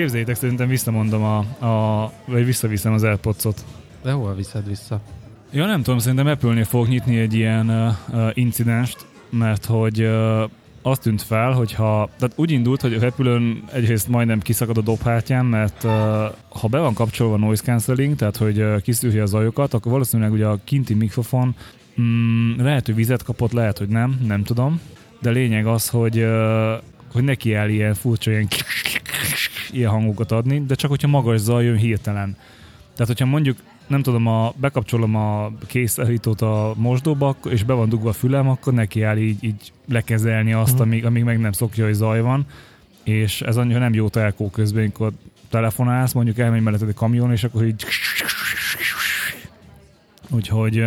Képzeljétek, szerintem visszamondom a, a vagy visszaviszem az AirPods-ot. De hol viszed vissza? Ja, nem tudom, szerintem Apple-nél fogok nyitni egy ilyen uh, incidenst, mert hogy uh, azt tűnt fel, hogy ha, tehát úgy indult, hogy a repülőn egyrészt majdnem kiszakad a dobhártyám, mert uh, ha be van kapcsolva noise cancelling, tehát hogy uh, kiszűrje a zajokat, akkor valószínűleg ugye a kinti mikrofon mm, lehet, hogy vizet kapott, lehet, hogy nem, nem tudom. De lényeg az, hogy, uh, hogy neki el ilyen furcsa ilyen, ilyen hangokat adni, de csak hogyha magas zaj jön hirtelen. Tehát, hogyha mondjuk nem tudom, a, bekapcsolom a készítót a mosdóba, és be van dugva a fülem, akkor neki áll így, így lekezelni azt, uh-huh. amíg, amíg meg nem szokja, hogy zaj van. És ez annyira nem jó telkó közben, amikor telefonálsz, mondjuk elmegy mellett egy kamion, és akkor így Úgyhogy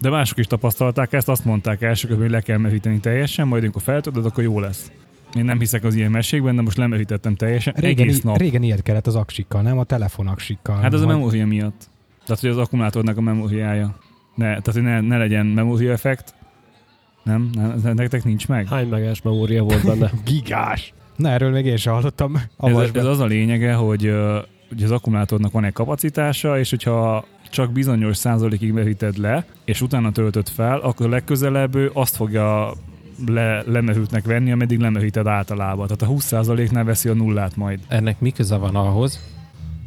de mások is tapasztalták ezt, azt mondták első hogy le kell meríteni teljesen, majd amikor feltudod, akkor jó lesz. Én nem hiszek az ilyen mesékben, de most lemerítettem teljesen. Régen, egész nap. régen ilyet kellett az aksikkal, nem? A telefonaksikkal. Hát az vagy... a memória miatt. Tehát, hogy az akkumulátornak a memóriája. Ne, tehát, hogy ne, ne legyen memória effekt. Nem? ne, nektek nincs meg? Hány megás memória volt benne? Gigás! Na, erről még én sem hallottam. Ez, ez, az a lényege, hogy, hogy az akkumulátornak van egy kapacitása, és hogyha csak bizonyos százalékig meríted le, és utána töltöd fel, akkor legközelebb ő azt fogja le, lemerültnek venni, ameddig lemeríted általában. Tehát a 20%-nál veszi a nullát majd. Ennek mi köze van ahhoz,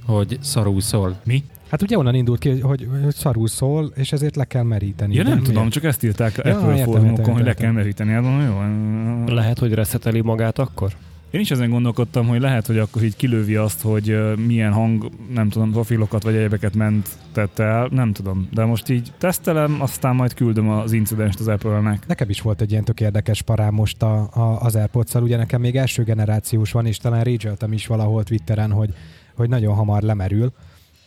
hogy szarul szól? Mi? Hát ugye onnan indult ki, hogy, hogy, szarul szól, és ezért le kell meríteni. Ja, nem, nem tudom, miért? csak ezt írták ja, Apple fórumokon, hogy le kell meríteni. Hát, jó. Lehet, hogy reszeteli magát akkor? Én is ezen gondolkodtam, hogy lehet, hogy akkor így kilővi azt, hogy milyen hang, nem tudom, profilokat vagy egyebeket ment tette el, nem tudom. De most így tesztelem, aztán majd küldöm az incidenst az Apple-nek. Nekem is volt egy ilyen tök érdekes parám most a, a, az airpods ugye nekem még első generációs van, és talán rage is valahol Twitteren, hogy, hogy nagyon hamar lemerül.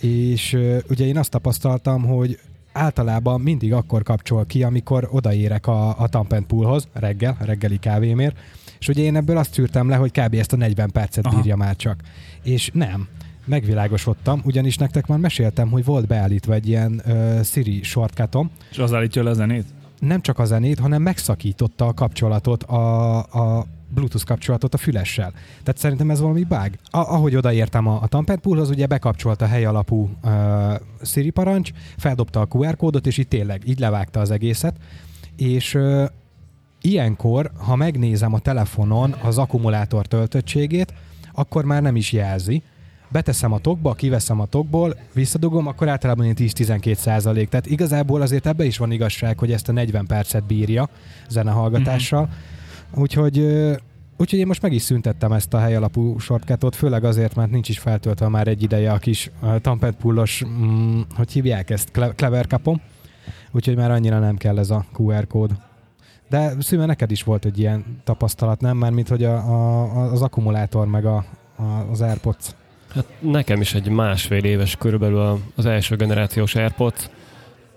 És ugye én azt tapasztaltam, hogy általában mindig akkor kapcsol ki, amikor odaérek a, a Tampent Poolhoz reggel, reggeli kávémért, és ugye én ebből azt szűrtem le, hogy kb. ezt a 40 percet Aha. bírja már csak. És nem. Megvilágosodtam, ugyanis nektek már meséltem, hogy volt beállítva egy ilyen uh, Siri shortcutom. És az állítja le a zenét? Nem csak a zenét, hanem megszakította a kapcsolatot, a, a Bluetooth kapcsolatot a fülessel. Tehát szerintem ez valami bug. A, ahogy odaértem a, a Tampere Poolhoz, ugye bekapcsolta a hely alapú uh, Siri parancs, feldobta a QR kódot, és itt tényleg így levágta az egészet, és uh, Ilyenkor, ha megnézem a telefonon az akkumulátor töltöttségét, akkor már nem is jelzi. Beteszem a tokba, kiveszem a tokból, visszadugom, akkor általában 10-12 százalék. Tehát igazából azért ebbe is van igazság, hogy ezt a 40 percet bírja zenehallgatással. Mm-hmm. Úgyhogy Úgyhogy én most meg is szüntettem ezt a helyalapú shortcutot, főleg azért, mert nincs is feltöltve már egy ideje a kis uh, Tampet Pullos, mm, hogy hívják ezt, Clever Capom. Úgyhogy már annyira nem kell ez a QR kód. De szüme neked is volt egy ilyen tapasztalat, nem? Már mint hogy a, a, az akkumulátor meg a, a, az AirPods. Hát nekem is egy másfél éves körülbelül az első generációs AirPods,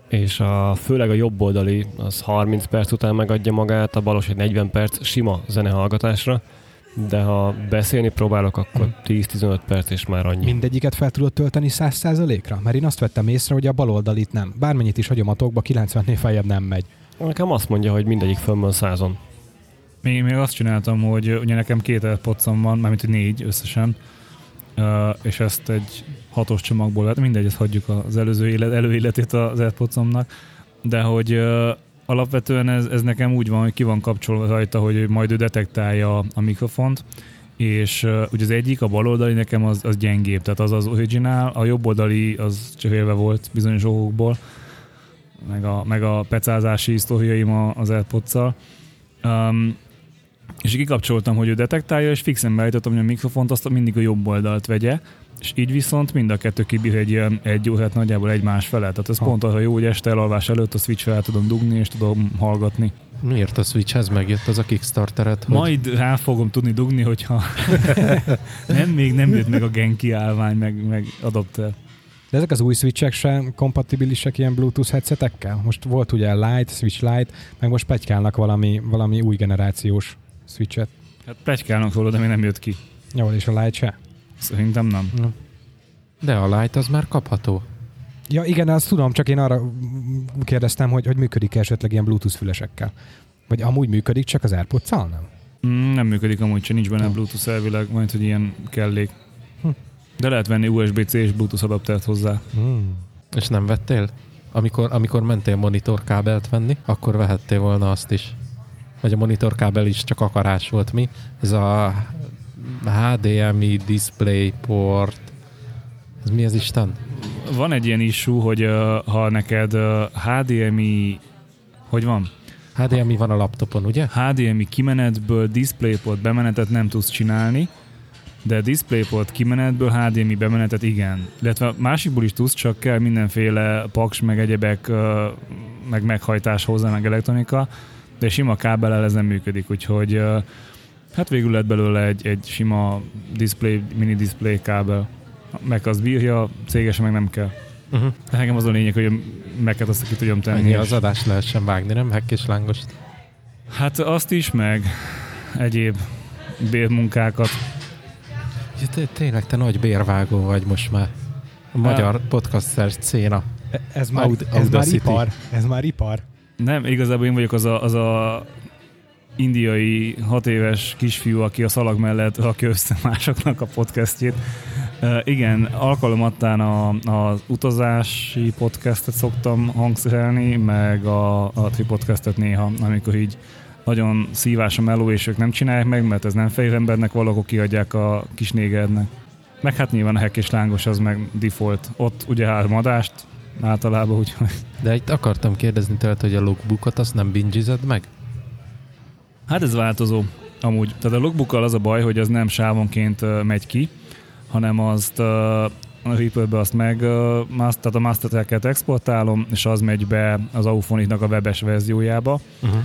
és a, főleg a jobb oldali az 30 perc után megadja magát, a balos egy 40 perc sima zenehallgatásra, de ha beszélni próbálok, akkor 10-15 perc és már annyi. Mindegyiket fel tudod tölteni 100%-ra? Mert én azt vettem észre, hogy a baloldalit nem. Bármennyit is hagyom a tokba, 90-nél feljebb nem megy. Nekem azt mondja, hogy mindegyik fönn van százon. Még, még azt csináltam, hogy ugye nekem két AirPods-om van, mármint négy összesen, és ezt egy hatos csomagból, hát mindegy, ezt hagyjuk az előző élet, előéletét az AirPods-omnak, de hogy alapvetően ez, ez nekem úgy van, hogy ki van kapcsolva rajta, hogy majd ő detektálja a mikrofont, és uh, ugye az egyik, a baloldali nekem az, az gyengébb, tehát az az originál, a jobb oldali az csak élve volt bizonyos okokból, meg a, meg a pecázási sztoriaim az airpods um, és kikapcsoltam, hogy ő detektálja, és fixen beállítottam, hogy a mikrofont azt mindig a jobb oldalt vegye, és így viszont mind a kettő kibír egy ilyen egy órát nagyjából egymás felett. Tehát ez ha. pont az, hogy jó, hogy este elalvás előtt a switch fel tudom dugni, és tudom hallgatni. Miért a Switchhez megjött az a Kickstarteret? Hogy... Majd rá fogom tudni dugni, hogyha nem, még nem jött meg a Genki állvány, meg, meg adapter. De ezek az új switchek sem kompatibilisek ilyen Bluetooth headsetekkel? Most volt ugye Lite, Switch Lite, meg most pegykálnak valami, valami új generációs switchet. Hát pegykálnak róla, de még nem jött ki. Jó, és a Lite se? Szerintem nem. No. De a Lite az már kapható. Ja igen, azt tudom, csak én arra kérdeztem, hogy, hogy működik -e esetleg ilyen Bluetooth fülesekkel. Vagy amúgy működik, csak az airpods nem? Mm, nem működik amúgy, csak nincs benne no. Bluetooth elvileg, majd hogy ilyen kellék De lehet venni USB-C és Bluetooth adaptert hozzá. Hmm. És nem vettél? Amikor, amikor mentél monitorkábelt venni, akkor vehettél volna azt is. Vagy a monitorkábel is csak akarás volt mi. Ez a HDMI DisplayPort. Ez mi az Isten? Van egy ilyen issue, hogy uh, ha neked uh, HDMI, hogy van? HDMI van a laptopon, ugye? HDMI kimenetből DisplayPort bemenetet nem tudsz csinálni, de DisplayPort kimenetből HDMI bemenetet igen. Illetve másikból is tudsz, csak kell mindenféle paks, meg egyebek, meg meghajtás hozzá, meg elektronika, de sima kábellel ez nem működik, úgyhogy hát végül lett belőle egy, egy sima display, mini display kábel. Meg az bírja, cégesen meg nem kell. Uh-huh. Nekem az a lényeg, hogy a Mac-et azt ki tudjam tenni. Ennyi és- az adást lehessen vágni, nem? Hekk és lángost. Hát azt is, meg egyéb bérmunkákat. Ja, té- Tényleg te nagy bérvágó vagy most már. A magyar podcaster széna. Ez már, Aud- ez már ipar. Ez már ipar. Nem, igazából én vagyok az a, az a indiai hat éves kisfiú, aki a szalag mellett rakja össze másoknak a podcastjét. Uh, igen, alkalomattán a, az utazási podcastet szoktam hangszerelni, meg a, a tripodcastet néha, amikor így nagyon szívás a meló, és ők nem csinálják meg, mert ez nem fehér embernek való, akkor kiadják a kis négernek. Meg hát nyilván a hek és lángos az meg default. Ott ugye három adást általában, úgyhogy De itt akartam kérdezni tőled, hogy a logbookot azt nem bingized meg? Hát ez változó. Amúgy. Tehát a logbookkal az a baj, hogy az nem sávonként megy ki, hanem azt a Reaper-be azt meg, tehát a master exportálom, és az megy be az Auphonic-nak a webes verziójába. Uh-huh.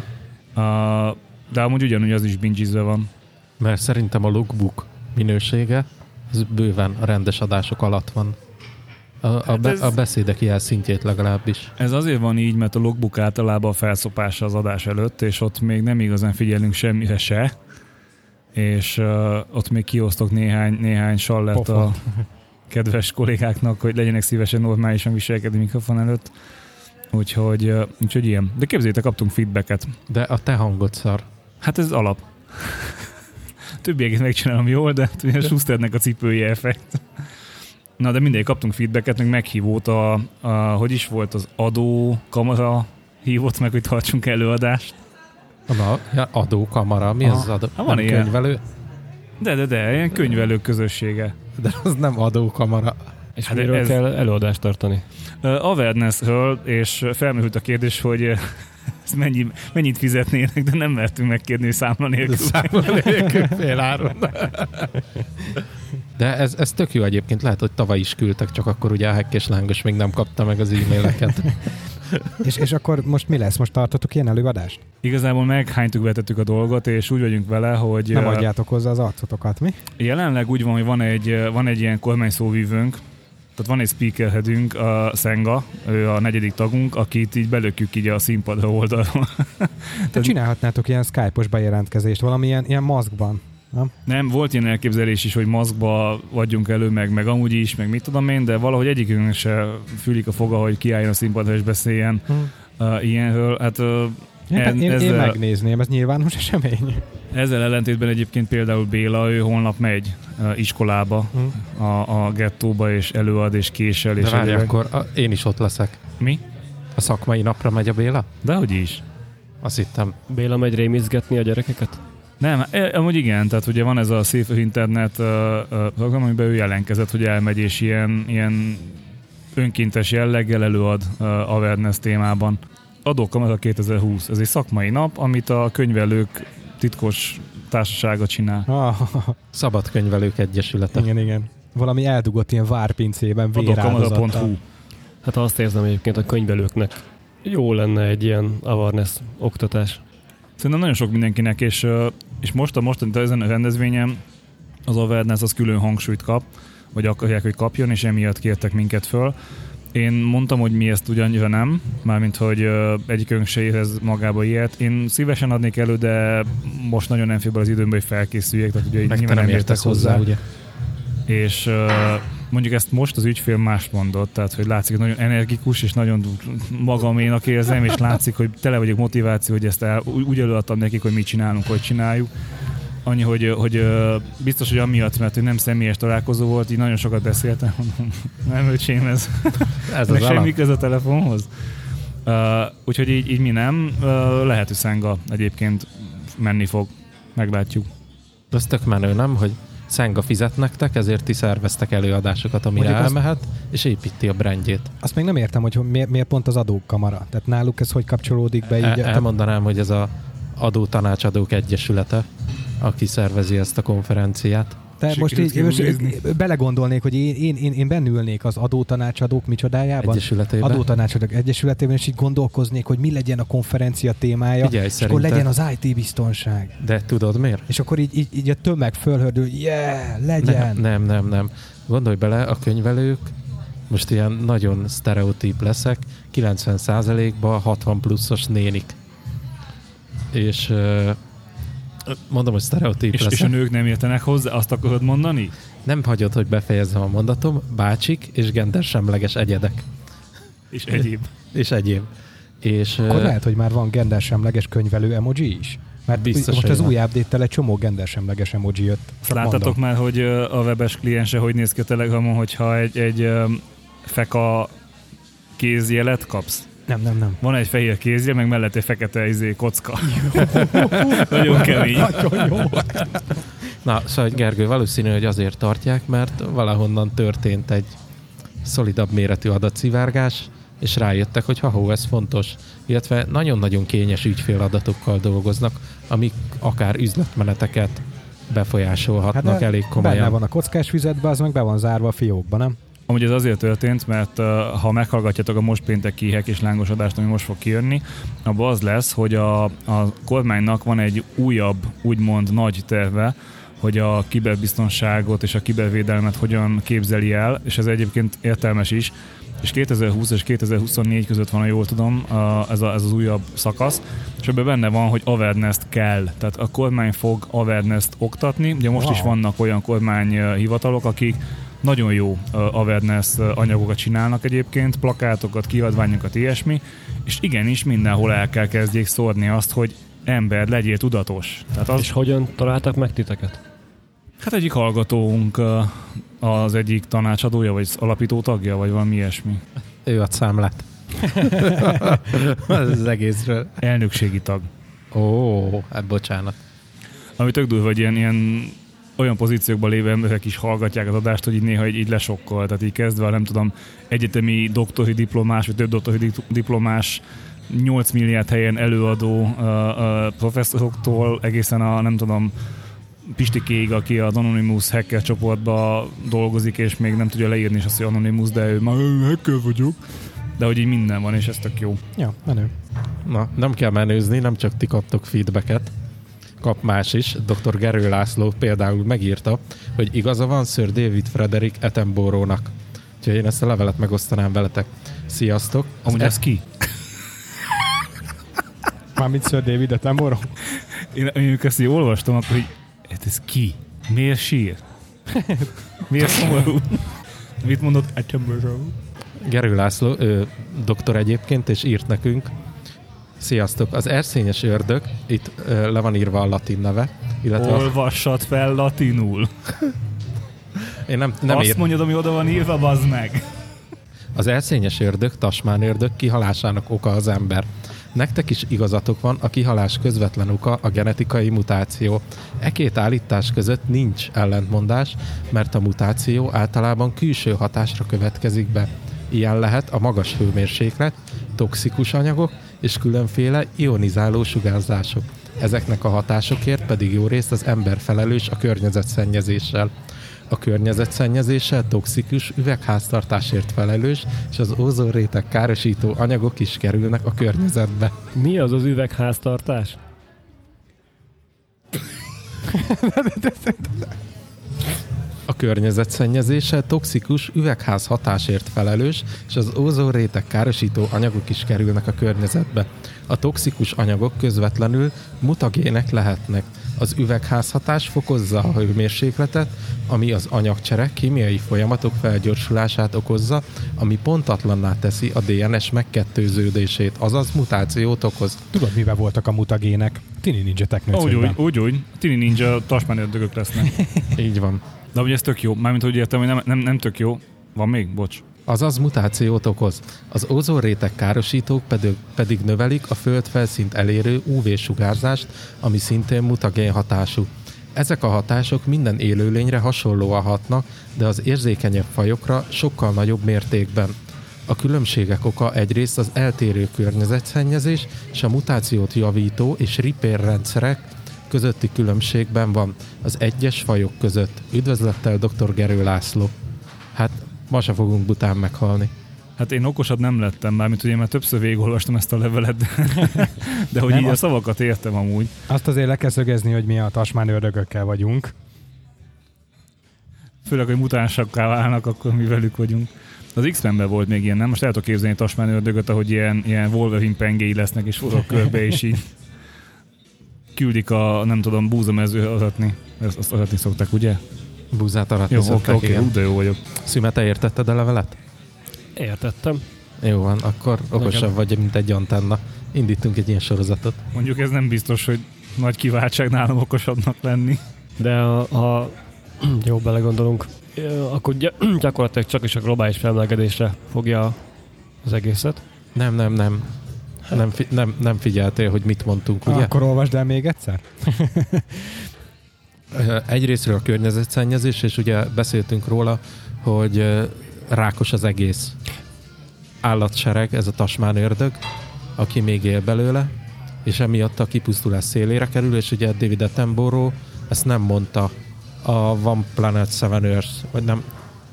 Uh, de amúgy ugyanúgy az is bingizve van. Mert szerintem a logbook minősége az bőven a rendes adások alatt van. A, a, Hát be, ez- a beszédek ilyen szintjét legalábbis. Ez azért van így, mert a logbook általában a felszopása az adás előtt, és ott még nem igazán figyelünk semmire se, és uh, ott még kiosztok néhány, néhány sallet a Pofont. kedves kollégáknak, hogy legyenek szívesen normálisan viselkedni mikrofon előtt. Úgyhogy, úgyhogy ilyen. De képzétek, kaptunk feedbacket. De a te hangod szar. Hát ez alap. Többieket megcsinálom jól, de ugye Schusternek a cipője effekt. Na, de mindegy, kaptunk feedbacket, meg meghívót a, a, hogy is volt az adó kamara hívott meg, hogy tartsunk előadást. Na, ja, adókamara, mi Aha. az az adó? Ha, van nem ilyen. könyvelő? De, de, de, ilyen könyvelők közössége. De az nem adókamara. És Hát miről ez- kell előadást tartani? Uh, Awareness-ről, és felmerült a kérdés, hogy uh, ezt mennyi, mennyit fizetnének, de nem mertünk megkérni számla nélkül. Számol nélkül féláron. De ez, ez tök jó egyébként, lehet, hogy tavaly is küldtek, csak akkor ugye a Hekk és Lángos még nem kapta meg az e-maileket. És, és akkor most mi lesz? Most tartotok ilyen előadást? Igazából meghánytuk, vetettük a dolgot, és úgy vagyunk vele, hogy Nem adjátok hozzá az arcotokat, mi? jelenleg úgy van, hogy van egy, van egy ilyen kormányszóvívőnk, tehát van egy speakerheadünk, a Szenga, ő a negyedik tagunk, akit így belökjük így a színpadra oldalról. Te csinálhatnátok ilyen Skype-os bejelentkezést, valamilyen ilyen maszkban. Nem, volt ilyen elképzelés is, hogy maszkba adjunk elő, meg, meg amúgy is, meg mit tudom én, de valahogy egyikünknek se fülik a foga, hogy kiálljon a színpadra és beszéljen Hm. uh, ilyenről. Hát uh, Én, En- én, én ezzel- megnézném, ez nyilvános esemény. ezzel ellentétben egyébként például Béla, ő holnap megy uh, iskolába, Hm. a, a gettóba, és előad, és késel, De és várj, egyebek. akkor a, én is ott leszek. Mi? A szakmai napra megy a Béla? Dehogy is. Azt hittem. Béla megy rémizgetni a gyerekeket? Nem, e, amúgy igen, tehát ugye van ez a Safe Internet uh, uh, program, amiben ő jelentkezett, hogy elmegy, és ilyen, ilyen önkéntes jelleggel előad uh, awareness témában. Adókamera 2020, ez egy szakmai nap, amit a könyvelők titkos társasága csinál. Ah, Szabad könyvelők egyesülete. igen, igen. Valami eldugott ilyen várpincében véráldozattal. Hát azt érzem egyébként a könyvelőknek. Jó lenne egy ilyen awareness oktatás. Szerintem nagyon sok mindenkinek, és, és most a mostani ezen a rendezvényen az awareness az külön hangsúlyt kap, vagy akarják, hogy kapjon, és emiatt kértek minket föl. Én mondtam, hogy mi ezt ugyannyira nem, mármint, hogy egyikünk se érez magába ilyet. Én szívesen adnék elő, de most nagyon nem fél az időmbe, hogy felkészüljek, tehát ugye Meg nyilván nem értek értesz hozzá, ugye? és mondjuk ezt most az ügyfél mást mondott, tehát hogy látszik, hogy nagyon energikus, és nagyon magaménak érzem, és látszik, hogy tele vagyok motiváció, hogy ezt el, úgy előadtam nekik, hogy mit csinálunk, hogy csináljuk. Annyi, hogy, hogy biztos, hogy amiatt, mert hogy nem személyes találkozó volt, így nagyon sokat beszéltem. Mondom, nem öcsém ez. Ez az semmi köze a telefonhoz. Uh, úgyhogy így, így mi nem. Uh, lehet, hogy Szenga egyébként menni fog. Meglátjuk. De az tök menő, nem? Hogy Szenga fizet nektek, ezért ti szerveztek előadásokat, amire Mondjuk azt- elmehet, és építi a brandjét. Azt még nem értem, hogy miért, miért pont az adókamara. Tehát náluk ez hogy kapcsolódik be így? El, elmondanám, hogy ez a Adótanácsadók Egyesülete, aki szervezi ezt a konferenciát. Te most így most belegondolnék, hogy én, én, én, én bennülnék az adótanácsadók micsodájában, Egyesületében. adótanácsadók egyesületében, és így gondolkoznék, hogy mi legyen a konferencia témája, Figyelj, és akkor szerinted- legyen az IT biztonság. De tudod miért? És akkor így, így, így a tömeg fölhördül, yeah, legyen. Nem, nem, nem, nem. Gondolj bele, a könyvelők, most ilyen nagyon sztereotíp leszek, 90%-ban 60 pluszos nénik. És mondom, hogy sztereotíp És, leszek. és a nők nem értenek hozzá, azt akarod mondani? Nem hagyod, hogy befejezzem a mondatom, bácsik és gendersemleges egyedek. És egyéb. És egyéb. És Akkor lehet, hogy már van gendersemleges könyvelő emoji is. Mert Biztos, most hogy az van. új update egy csomó gendersemleges emoji jött. Csak Láttatok mondom. már, hogy a webes kliense hogy néz ki a Telegramon, hogyha egy, egy feka kézjelet kapsz? Nem, nem, nem. Van egy fehér kézje, meg mellett egy fekete izé, kocka. Nagyon kemény. Nagyon jó. Na, szóval Gergő, valószínű, hogy azért tartják, mert valahonnan történt egy szolidabb méretű adatszivárgás, és rájöttek, hogy ha ez fontos, illetve nagyon-nagyon kényes ügyféladatokkal dolgoznak, amik akár üzletmeneteket befolyásolhatnak Hát elég Benne komolyan. van a kockás füzetbe, az meg be van zárva a fiókba, nem? Amúgy ez azért történt, mert uh, ha meghallgatjátok a most pénteki hek és lángosodást, ami most fog kijönni, abban az lesz, hogy a, a kormánynak van egy újabb, úgymond nagy terve, hogy a kiberbiztonságot és a kibervédelmet hogyan képzeli el, és ez egyébként értelmes is, és 2020 és 2024 között van, ha jól tudom, a- ez, a, ez az újabb szakasz, és ebben benne van, hogy awareness kell. Tehát a kormány fog awareness oktatni. Ugye most Wow. is vannak olyan kormányhivatalok, akik nagyon jó uh, awareness anyagokat csinálnak egyébként, plakátokat, kiadványokat, ilyesmi, és igenis mindenhol el kell kezdjék szórni azt, hogy ember, legyél tudatos. Tehát az, És hogyan találtak meg titeket? hát egyik hallgatónk uh, az egyik tanácsadója, vagy alapító tagja, vagy valami ilyesmi. Ő ad számlát. az egészről. Elnökségi tag. Ó, hát bocsánat. Ami tök durva, hogy ilyen, ilyen olyan pozíciókban lévő emberek is hallgatják az adást, hogy így néha így, így lesokkol. Tehát így kezdve, nem tudom, egyetemi doktori diplomás, vagy több doktori di- diplomás 8 milliárd helyen előadó uh, uh, professzoroktól egészen a, nem tudom, Pistikéig, aki az Anonymous hacker csoportban dolgozik, és még nem tudja leírni is azt, hogy Anonymous, de ő már "Ö, hacker vagyok. De hogy így minden van, és ez tök jó. Ja, menő. Na, nem kell menőzni, nem csak ti kaptok feedbacket, kap más is. Dr. Gerő László például megírta, hogy igaza van Sir David Frederick Attenborough-nak. Úgyhogy én ezt a levelet megosztanám veletek. Sziasztok! Amúgy Ez ez ki? Mármint Sir David Attenborough. Én amikor ezt így olvastam, akkor így, hát ez ki? Miért sír? Miért szomorú? Mit mondott Attenborough? Gerő László, ő doktor egyébként, és írt nekünk. Sziasztok! Az erszényes ördög, itt ö, le van írva a latin neve, illetve Olvassad fel latinul. én nem, nem Azt írt. mondjad, ami oda van írva, bazd meg. Az erszényes ördög, tasmán ördög kihalásának oka az ember. Nektek is igazatok van, a kihalás közvetlen oka a genetikai mutáció. E két állítás között nincs ellentmondás, mert a mutáció általában külső hatásra következik be. Ilyen lehet a magas hőmérséklet, toxikus anyagok és különféle ionizáló sugárzások. Ezeknek a hatásokért pedig jó részt az ember felelős a környezetszennyezéssel. A környezetszennyezéssel toxikus üvegháztartásért felelős, és az ózonréteg károsító anyagok is kerülnek a környezetbe. Mi az az üvegháztartás? A környezetszennyezéssel toxikus üvegház hatásért felelős, és az ózonréteg károsító anyagok is kerülnek a környezetbe. A toxikus anyagok közvetlenül mutagének lehetnek. Az üvegházhatás fokozza a hőmérsékletet, ami az anyagcsere kémiai folyamatok felgyorsulását okozza, ami pontatlanná teszi a DNS megkettőződését, azaz mutációt okoz. Tudod, mivel voltak a mutagének? Tini Ninja Úgy, Technőcökben. úgy, úgy, úgy. Tini Ninja tasmán lesznek. Így van. De ugye ez tök jó. Mármint úgy értem, hogy nem, nem, nem tök jó. Van még? Bocs. Azaz mutációt okoz. Az ozonréteg károsítók pedig, pedig növelik a föld felszínt elérő UV-sugárzást, ami szintén mutagén hatású. Ezek a hatások minden élőlényre hasonlóan hatnak, de az érzékenyebb fajokra sokkal nagyobb mértékben. A különbségek oka egyrészt az eltérő környezetszennyezés és a mutációt javító és repair rendszerek közötti különbségben van az egyes fajok között. Üdvözlettel dr. Gerő László. Hát ma se fogunk bután meghalni. Hát én okosabb nem lettem, mármint ugye már többször végigolvastam ezt a levelet, de, de hogy Nem, így a azt- szavakat értem amúgy. Azt azért le kell szögezni, hogy mi a tasmán ördögökkel vagyunk. Főleg, hogy mutánsakká válnak, akkor mi velük vagyunk. Az X-Menben volt még ilyen, nem? Most el tudok képzelni tasmán ördögöt, ahogy ilyen, ilyen Wolverine pengéi lesznek, és forog körbe, és így küldik a, nem tudom, búzamező adatni. Ezt, azt adatni szokták, ugye? Búzát aratni Jó, oké, szokták, oké, de jó vagyok. Szüme, te értetted a levelet? Értettem. Jó van, akkor okosabb Nekem- vagy, mint egy antenna. Indítunk egy ilyen sorozatot. Mondjuk ez nem biztos, hogy nagy kiváltság nálam okosabbnak lenni. De ha, ha jó belegondolunk, akkor gy- gyakorlatilag csak is a globális felmelegedésre fogja az egészet. Nem, nem, nem. Nem, fi- nem, nem figyeltél, hogy mit mondtunk, ugye? Akkor olvasd el még egyszer. Egyrésztről a környezetszennyezés, és ugye beszéltünk róla, hogy rákos az egész állatsereg, ez a tasmán ördög, aki még él belőle, és emiatt a kipusztulás szélére kerül, és ugye David Attenborough ezt nem mondta a One Planet Seven Earth, vagy nem,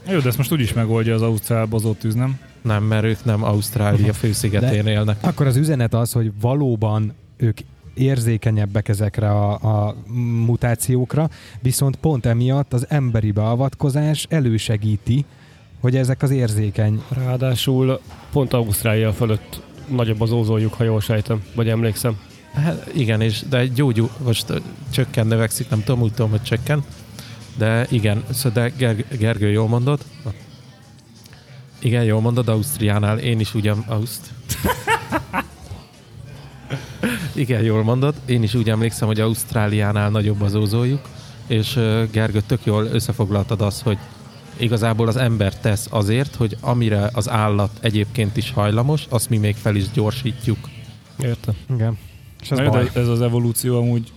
Jó, de ezt most úgyis megoldja az Ausztrál bozott tűz, nem? Nem, mert ők nem Ausztrália főszigetén élnek. Akkor az üzenet az, hogy valóban ők érzékenyebbek ezekre a, a mutációkra, viszont pont emiatt az emberi beavatkozás elősegíti, hogy ezek az érzékeny Ráadásul pont Ausztrália fölött nagyobb az ózoljuk, ha jól sejtem, vagy emlékszem. Hát igen, és de gyógyú, most csökken, növekszik, nem tudom, úgy tudom, hogy csökken. De igen, szóval de Ger- Gergő jól mondod. Igen, jól mondod, Ausztriánál én is ugyan Auszt. Igen, jól mondod. Én is úgy emlékszem, hogy Ausztráliánál nagyobb az ózójuk, és Gergő, tök jól összefoglaltad azt, hogy igazából az ember tesz azért, hogy amire az állat egyébként is hajlamos, azt mi még fel is gyorsítjuk. Értem. Igen. És ez baj. ez az evolúció amúgy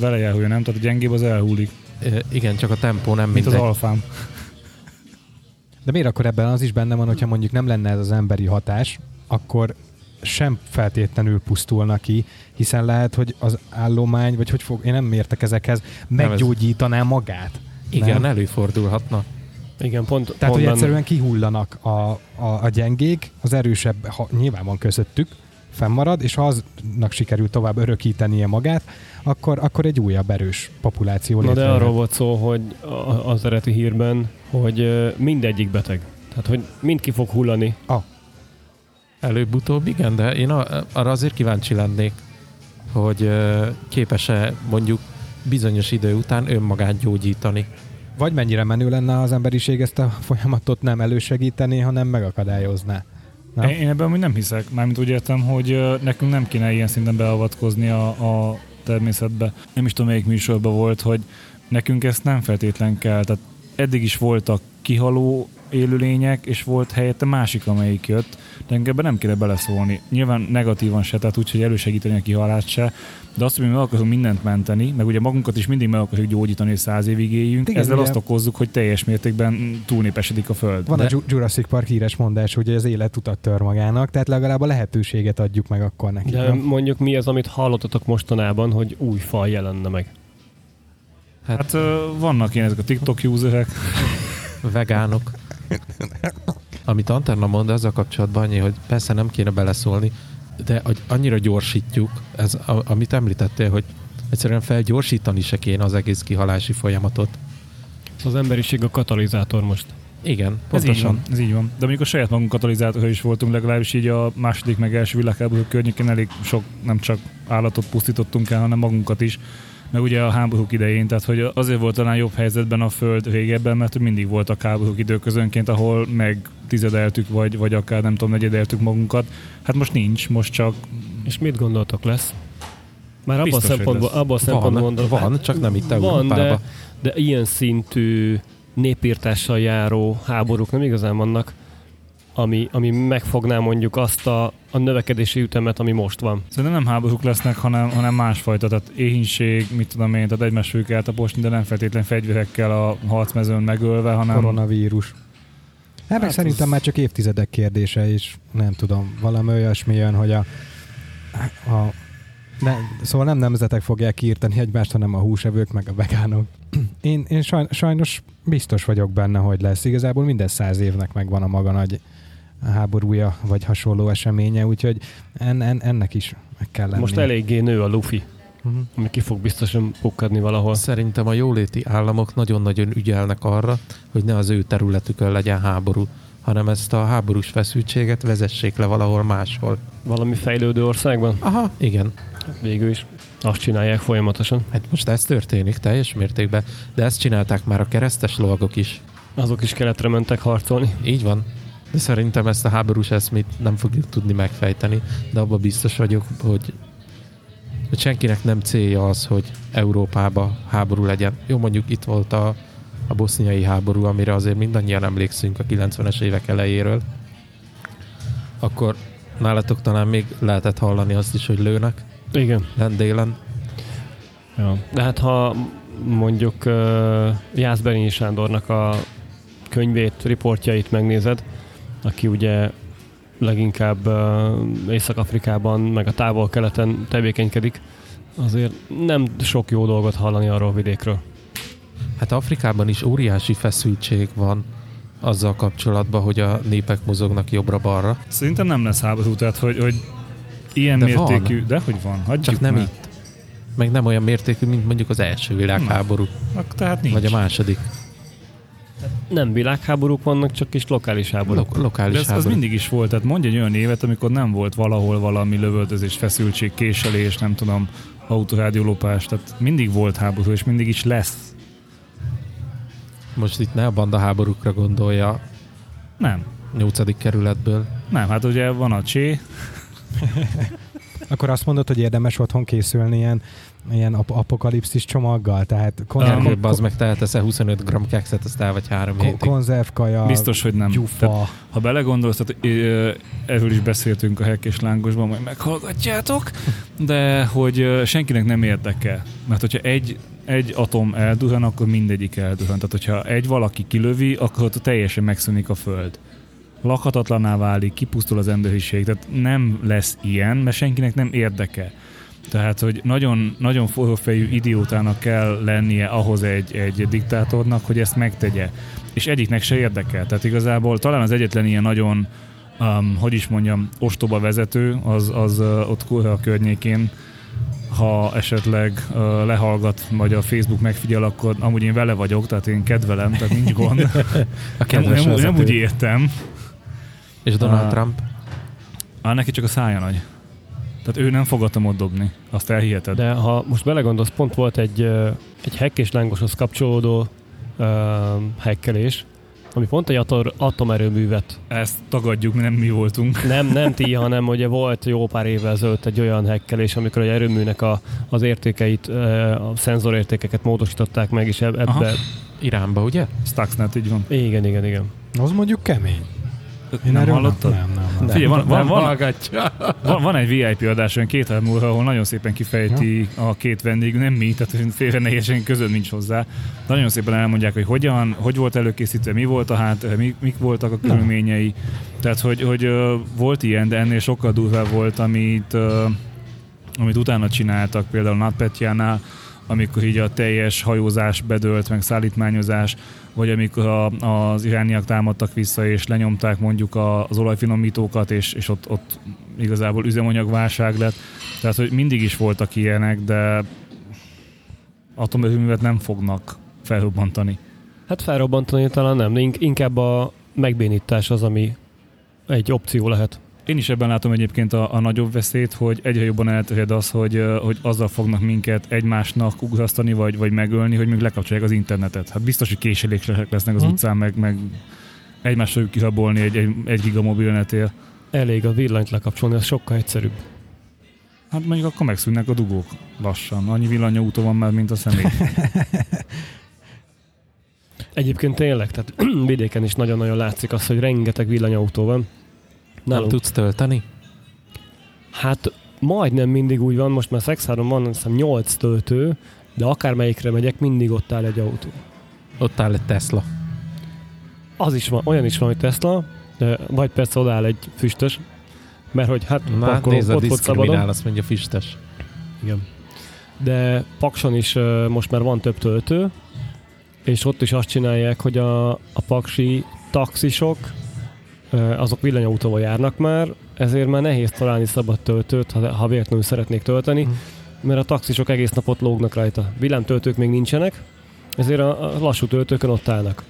vele elhúlja, nem? Tehát a gyengébb az elhúlik, Igen, csak a tempó nem mint az mindegy. alfám. De miért akkor ebben az is benne van, hogyha mondjuk nem lenne ez az emberi hatás, akkor sem feltétlenül pusztulna ki, hiszen lehet, hogy az állomány, vagy hogy fog, én nem értek ezekhez, meggyógyítaná magát. Igen, Nem? előfordulhatna. Igen, pont, Tehát, pont hogy benne- egyszerűen kihullanak a, a, a gyengék, az erősebb, ha, nyilván van közöttük, fennmarad, és ha aznak sikerül tovább örökítenie magát, akkor, akkor egy újabb erős populáció Na de létrejön. arról volt szó, hogy a- az eredeti hírben, hogy mindegyik beteg. Tehát, hogy mind ki fog hullani. Előbb-utóbb igen, de én a, arra azért kíváncsi lennék, hogy képes-e mondjuk bizonyos idő után önmagát gyógyítani. Vagy mennyire menő lenne, ha az emberiség ezt a folyamatot nem elősegítené, hanem megakadályozná. Nem? Én, én ebben amúgy nem hiszek. Mármint úgy értem, hogy nekünk nem kéne ilyen szinten beavatkozni a, a természetbe. Nem is tudom, melyik műsorban volt, hogy nekünk ezt nem feltétlen kell. Tehát eddig is voltak kihaló élőlények, és volt helyette másik, amelyik jött, de engem nem kéne beleszólni. Nyilván negatívan se, tehát úgy, hogy elősegíteni a kihalást se, de azt, hogy mi meg akarunk mindent menteni, meg ugye magunkat is mindig meg akarjuk gyógyítani, hogy száz évig éljünk, Igen, ezzel ugye- azt okozzuk, hogy teljes mértékben túlnépesedik a Föld. Van De- a Ju- Jurassic Park híres mondás, hogy az élet utat tör magának, tehát legalább a lehetőséget adjuk meg akkor neki. De nem? mondjuk mi az, amit hallottatok mostanában, hogy új faj jelenne meg? Hát ö, vannak ilyen ezek a TikTok userek, Vegánok. Amit Antenna mond, azzal kapcsolatban annyi, hogy persze nem kéne beleszólni, de annyira gyorsítjuk, ez, a, amit említettél, hogy egyszerűen felgyorsítani se kéne az egész kihalási folyamatot. Az emberiség a katalizátor most. Igen, Ez így pontosan. van, ez így van. De mondjuk a saját magunk katalizátora is voltunk, legalábbis így a második meg első világháború környékén elég sok nem csak állatot pusztítottunk el, hanem magunkat is. Meg ugye a háborúk idején, tehát hogy azért volt talán jobb helyzetben a Föld régebben, mert mindig voltak háborúk időközönként, ahol meg tizedeltük, vagy, vagy akár nem tudom, negyedeltük magunkat. Hát most nincs, most csak És mit gondoltok lesz? Már abban a szempontból, abban a szempontból Van, gondolom, hát van, csak nem itt van, de, de ilyen szintű népírtással járó háborúk nem igazán vannak, ami, ami megfogná mondjuk azt a, a növekedési ütemet, ami most van. Szerintem nem háborúk lesznek, hanem, hanem másfajta, tehát éhínség, mit tudom én, tehát egymás fogjuk eltaposni, de nem feltétlen fegyverekkel a harcmezőn megölve, hanem Koronavírus. Hát meg Hát szerintem az- már csak évtizedek kérdése, és nem tudom, valami olyasmi jön, hogy a, a ne, szóval nem nemzetek fogják kiírtani egymást, hanem a húsevők, meg a vegánok. Én, én saj, sajnos biztos vagyok benne, hogy lesz. Igazából minden száz évnek megvan a maga nagy háborúja, vagy hasonló eseménye, úgyhogy en, en, ennek is meg kell lenni. Most eléggé nő a lufi, Mhm. ami ki fog biztosan pukkadni valahol. Szerintem a jóléti államok nagyon-nagyon ügyelnek arra, hogy ne az ő területükön legyen háború, hanem ezt a háborús feszültséget vezessék le valahol máshol. Valami fejlődő országban? Aha, igen. Végül is azt csinálják folyamatosan. Hát most ez történik teljes mértékben, de ezt csinálták már a keresztes lovagok is. Azok is keletre mentek harcolni. Így van. De szerintem ezt a háborús eszmét nem fogjuk tudni megfejteni, de abban biztos vagyok, hogy, hogy senkinek nem célja az, hogy Európába háború legyen. Jó, mondjuk itt volt a, a boszniai háború, amire azért mindannyian emlékszünk a 90-es évek elejéről. Akkor nálatok talán még lehetett hallani azt is, hogy lőnek Igen. lent délen. Ja. De hát ha mondjuk uh, Jászberényi Sándornak a könyvét, riportjait megnézed, aki ugye leginkább uh, Észak-Afrikában, meg a távol-keleten tevékenykedik, azért nem sok jó dolgot hallani arról a vidékről. Hát Afrikában is óriási feszültség van azzal kapcsolatban, hogy a népek mozognak jobbra-balra. Szerintem nem lesz háború, tehát hogy, hogy ilyen De mértékű, de hogy van, hagyjuk Csak nem már. itt. Meg nem olyan mértékű, mint mondjuk az első világháború, Ak- Tehát nincs. vagy a második. Nem világháborúk vannak, csak is lokális háborúk. Lo- lokális De ez, az háború. mindig is volt, tehát mondj egy olyan évet, amikor nem volt valahol valami lövöldözés, feszültség, késelés, nem tudom, autorádiólopás, tehát mindig volt háború, és mindig is lesz. Most itt ne a banda háborúkra gondolja Nem. 8. kerületből. Nem, hát ugye van a csé, Akkor azt mondod, hogy érdemes otthon készülni ilyen, ilyen ap- apokalipszis csomaggal, tehát konzerv, Gergő, bazd meg, tehetesz-e 25 g kekszet, azt el vagy három hétig. konzervkaja, biztos, hogy nem. gyufa. Tehát, ha belegondolsz, tehát erről is beszéltünk a Hek és Lángosban, majd meghallgatjátok, de hogy senkinek nem érdekel. Mert hogyha egy, egy atom elduhan, akkor mindegyik elduhan. Tehát, hogyha egy valaki kilövi, akkor ott teljesen megszűnik a Föld. Lakhatatlaná válik, kipusztul az emberiség. Tehát nem lesz ilyen, mert senkinek nem érdeke. Tehát, hogy nagyon, nagyon forrófejű idiótának kell lennie ahhoz egy, egy diktátornak, hogy ezt megtegye. És egyiknek se érdekel. Tehát igazából talán az egyetlen ilyen nagyon, um, hogy is mondjam, ostoba vezető, az, az uh, ott Kurha környékén, ha esetleg uh, lehallgat, vagy a Facebook megfigyel, akkor amúgy én vele vagyok, tehát én kedvelem, tehát nincs gond. A nem, nem, nem vezető. úgy értem. És Donald Ah. Trump? Á, neki csak a szája nagy. Tehát ő nem fogadta ott dobni. Azt elhiheted. De ha most belegondolsz, pont volt egy, egy hack és lángoshoz kapcsolódó uh, hackelés, ami pont egy ator, atomerőművet Ezt tagadjuk, mi nem mi voltunk. Nem, nem ti, hanem ugye volt jó pár évvel ezelőtt egy olyan hekkelés, amikor egy erőműnek a, az értékeit, a szenzorértékeket módosították meg, és eb- ebbe... Aha. Iránba, ugye? Stuxnet, így van. Igen, igen, igen. Az mondjuk kemény. Nem erről hallottad? Nem, nem, nem. Figyelj, van, van, van, van, van egy VIP adás olyan két hét múlva, ahol nagyon szépen kifejti a két vendég, nem mi, tehát félre ne értsen, közön nincs hozzá. De nagyon szépen elmondják, hogy hogyan, hogy volt előkészítve, mi volt a hát, mik, mik voltak a körülményei. Tehát, hogy, hogy volt ilyen, de ennél sokkal durvább volt, amit, amit utána csináltak, például NotPetya-nál, amikor így a teljes hajózás bedőlt, meg szállítmányozás, vagy amikor a, az irániak támadtak vissza, és lenyomták mondjuk a, az olajfinomítókat, és, és ott, ott igazából üzemanyagválság lett. Tehát, hogy mindig is voltak ilyenek, de atomerőművet nem fognak felrobbantani. Hát felrobbantani talán nem, de ink- inkább a megbénítás az, ami egy opció lehet. Én is ebben látom egyébként a, a nagyobb veszélyt, hogy egyre jobban elterjed az, hogy, hogy azzal fognak minket egymásnak ugrasztani, vagy, vagy megölni, hogy még lekapcsolják az internetet. Hát biztos, hogy késelékesek lesznek az Mhm. utcán, meg, meg egymást fogjuk kirabolni egy, egy, egy gigamobilnetél. Elég a villanyt lekapcsolni, az sokkal egyszerűbb. Hát mondjuk akkor megszűnnek a dugók lassan. Annyi villanyautó van már, mint a személy. Egyébként tényleg, tehát vidéken is nagyon-nagyon látszik az, hogy rengeteg villanyautó van. Nem Nálunk, tudsz tölteni? hát majdnem mindig úgy van, most már Szexáron van hiszem 8 töltő, de akármelyikre megyek, mindig ott áll egy autó. Ott áll egy Tesla. Az is van, olyan is van, hogy Tesla, de vagy persze odáll egy füstös, mert hogy hát Na, parkoló, nézd, a ott volt szabadon. azt mondja Fistes. Igen. De Pakson is uh, most már van több töltő, és ott is azt csinálják, hogy a, a paksi taxisok, azok villanyautóval járnak már, ezért már nehéz találni szabad töltőt, ha, ha véletlenül szeretnék tölteni, Mhm. mert a taxisok egész napot lógnak rajta. Villámtöltők még nincsenek, ezért a, a lassú töltőkön ott állnak.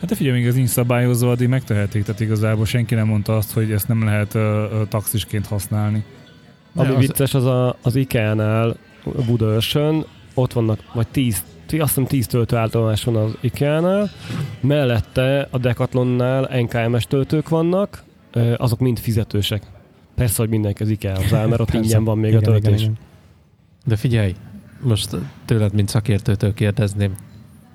Hát de figyelj, még ez nincs szabályozva, addig megtehetik, tehát igazából senki nem mondta azt, hogy ezt nem lehet uh, taxisként használni. Ami az- vicces, az a, az IKEA-nál Budaörsön, ott vannak, vagy 10, tí- azt hiszem 10 töltőállomás van az IKEA-nál, mellette a Decathlonnál NKMS töltők vannak, azok mind fizetősek. Persze, hogy mindenki az IKEA-hoz áll, mert ott Persze. ingyen van még Igen, a töltés. igen, igen. De figyelj, most tőled, mint szakértőtől kérdezném,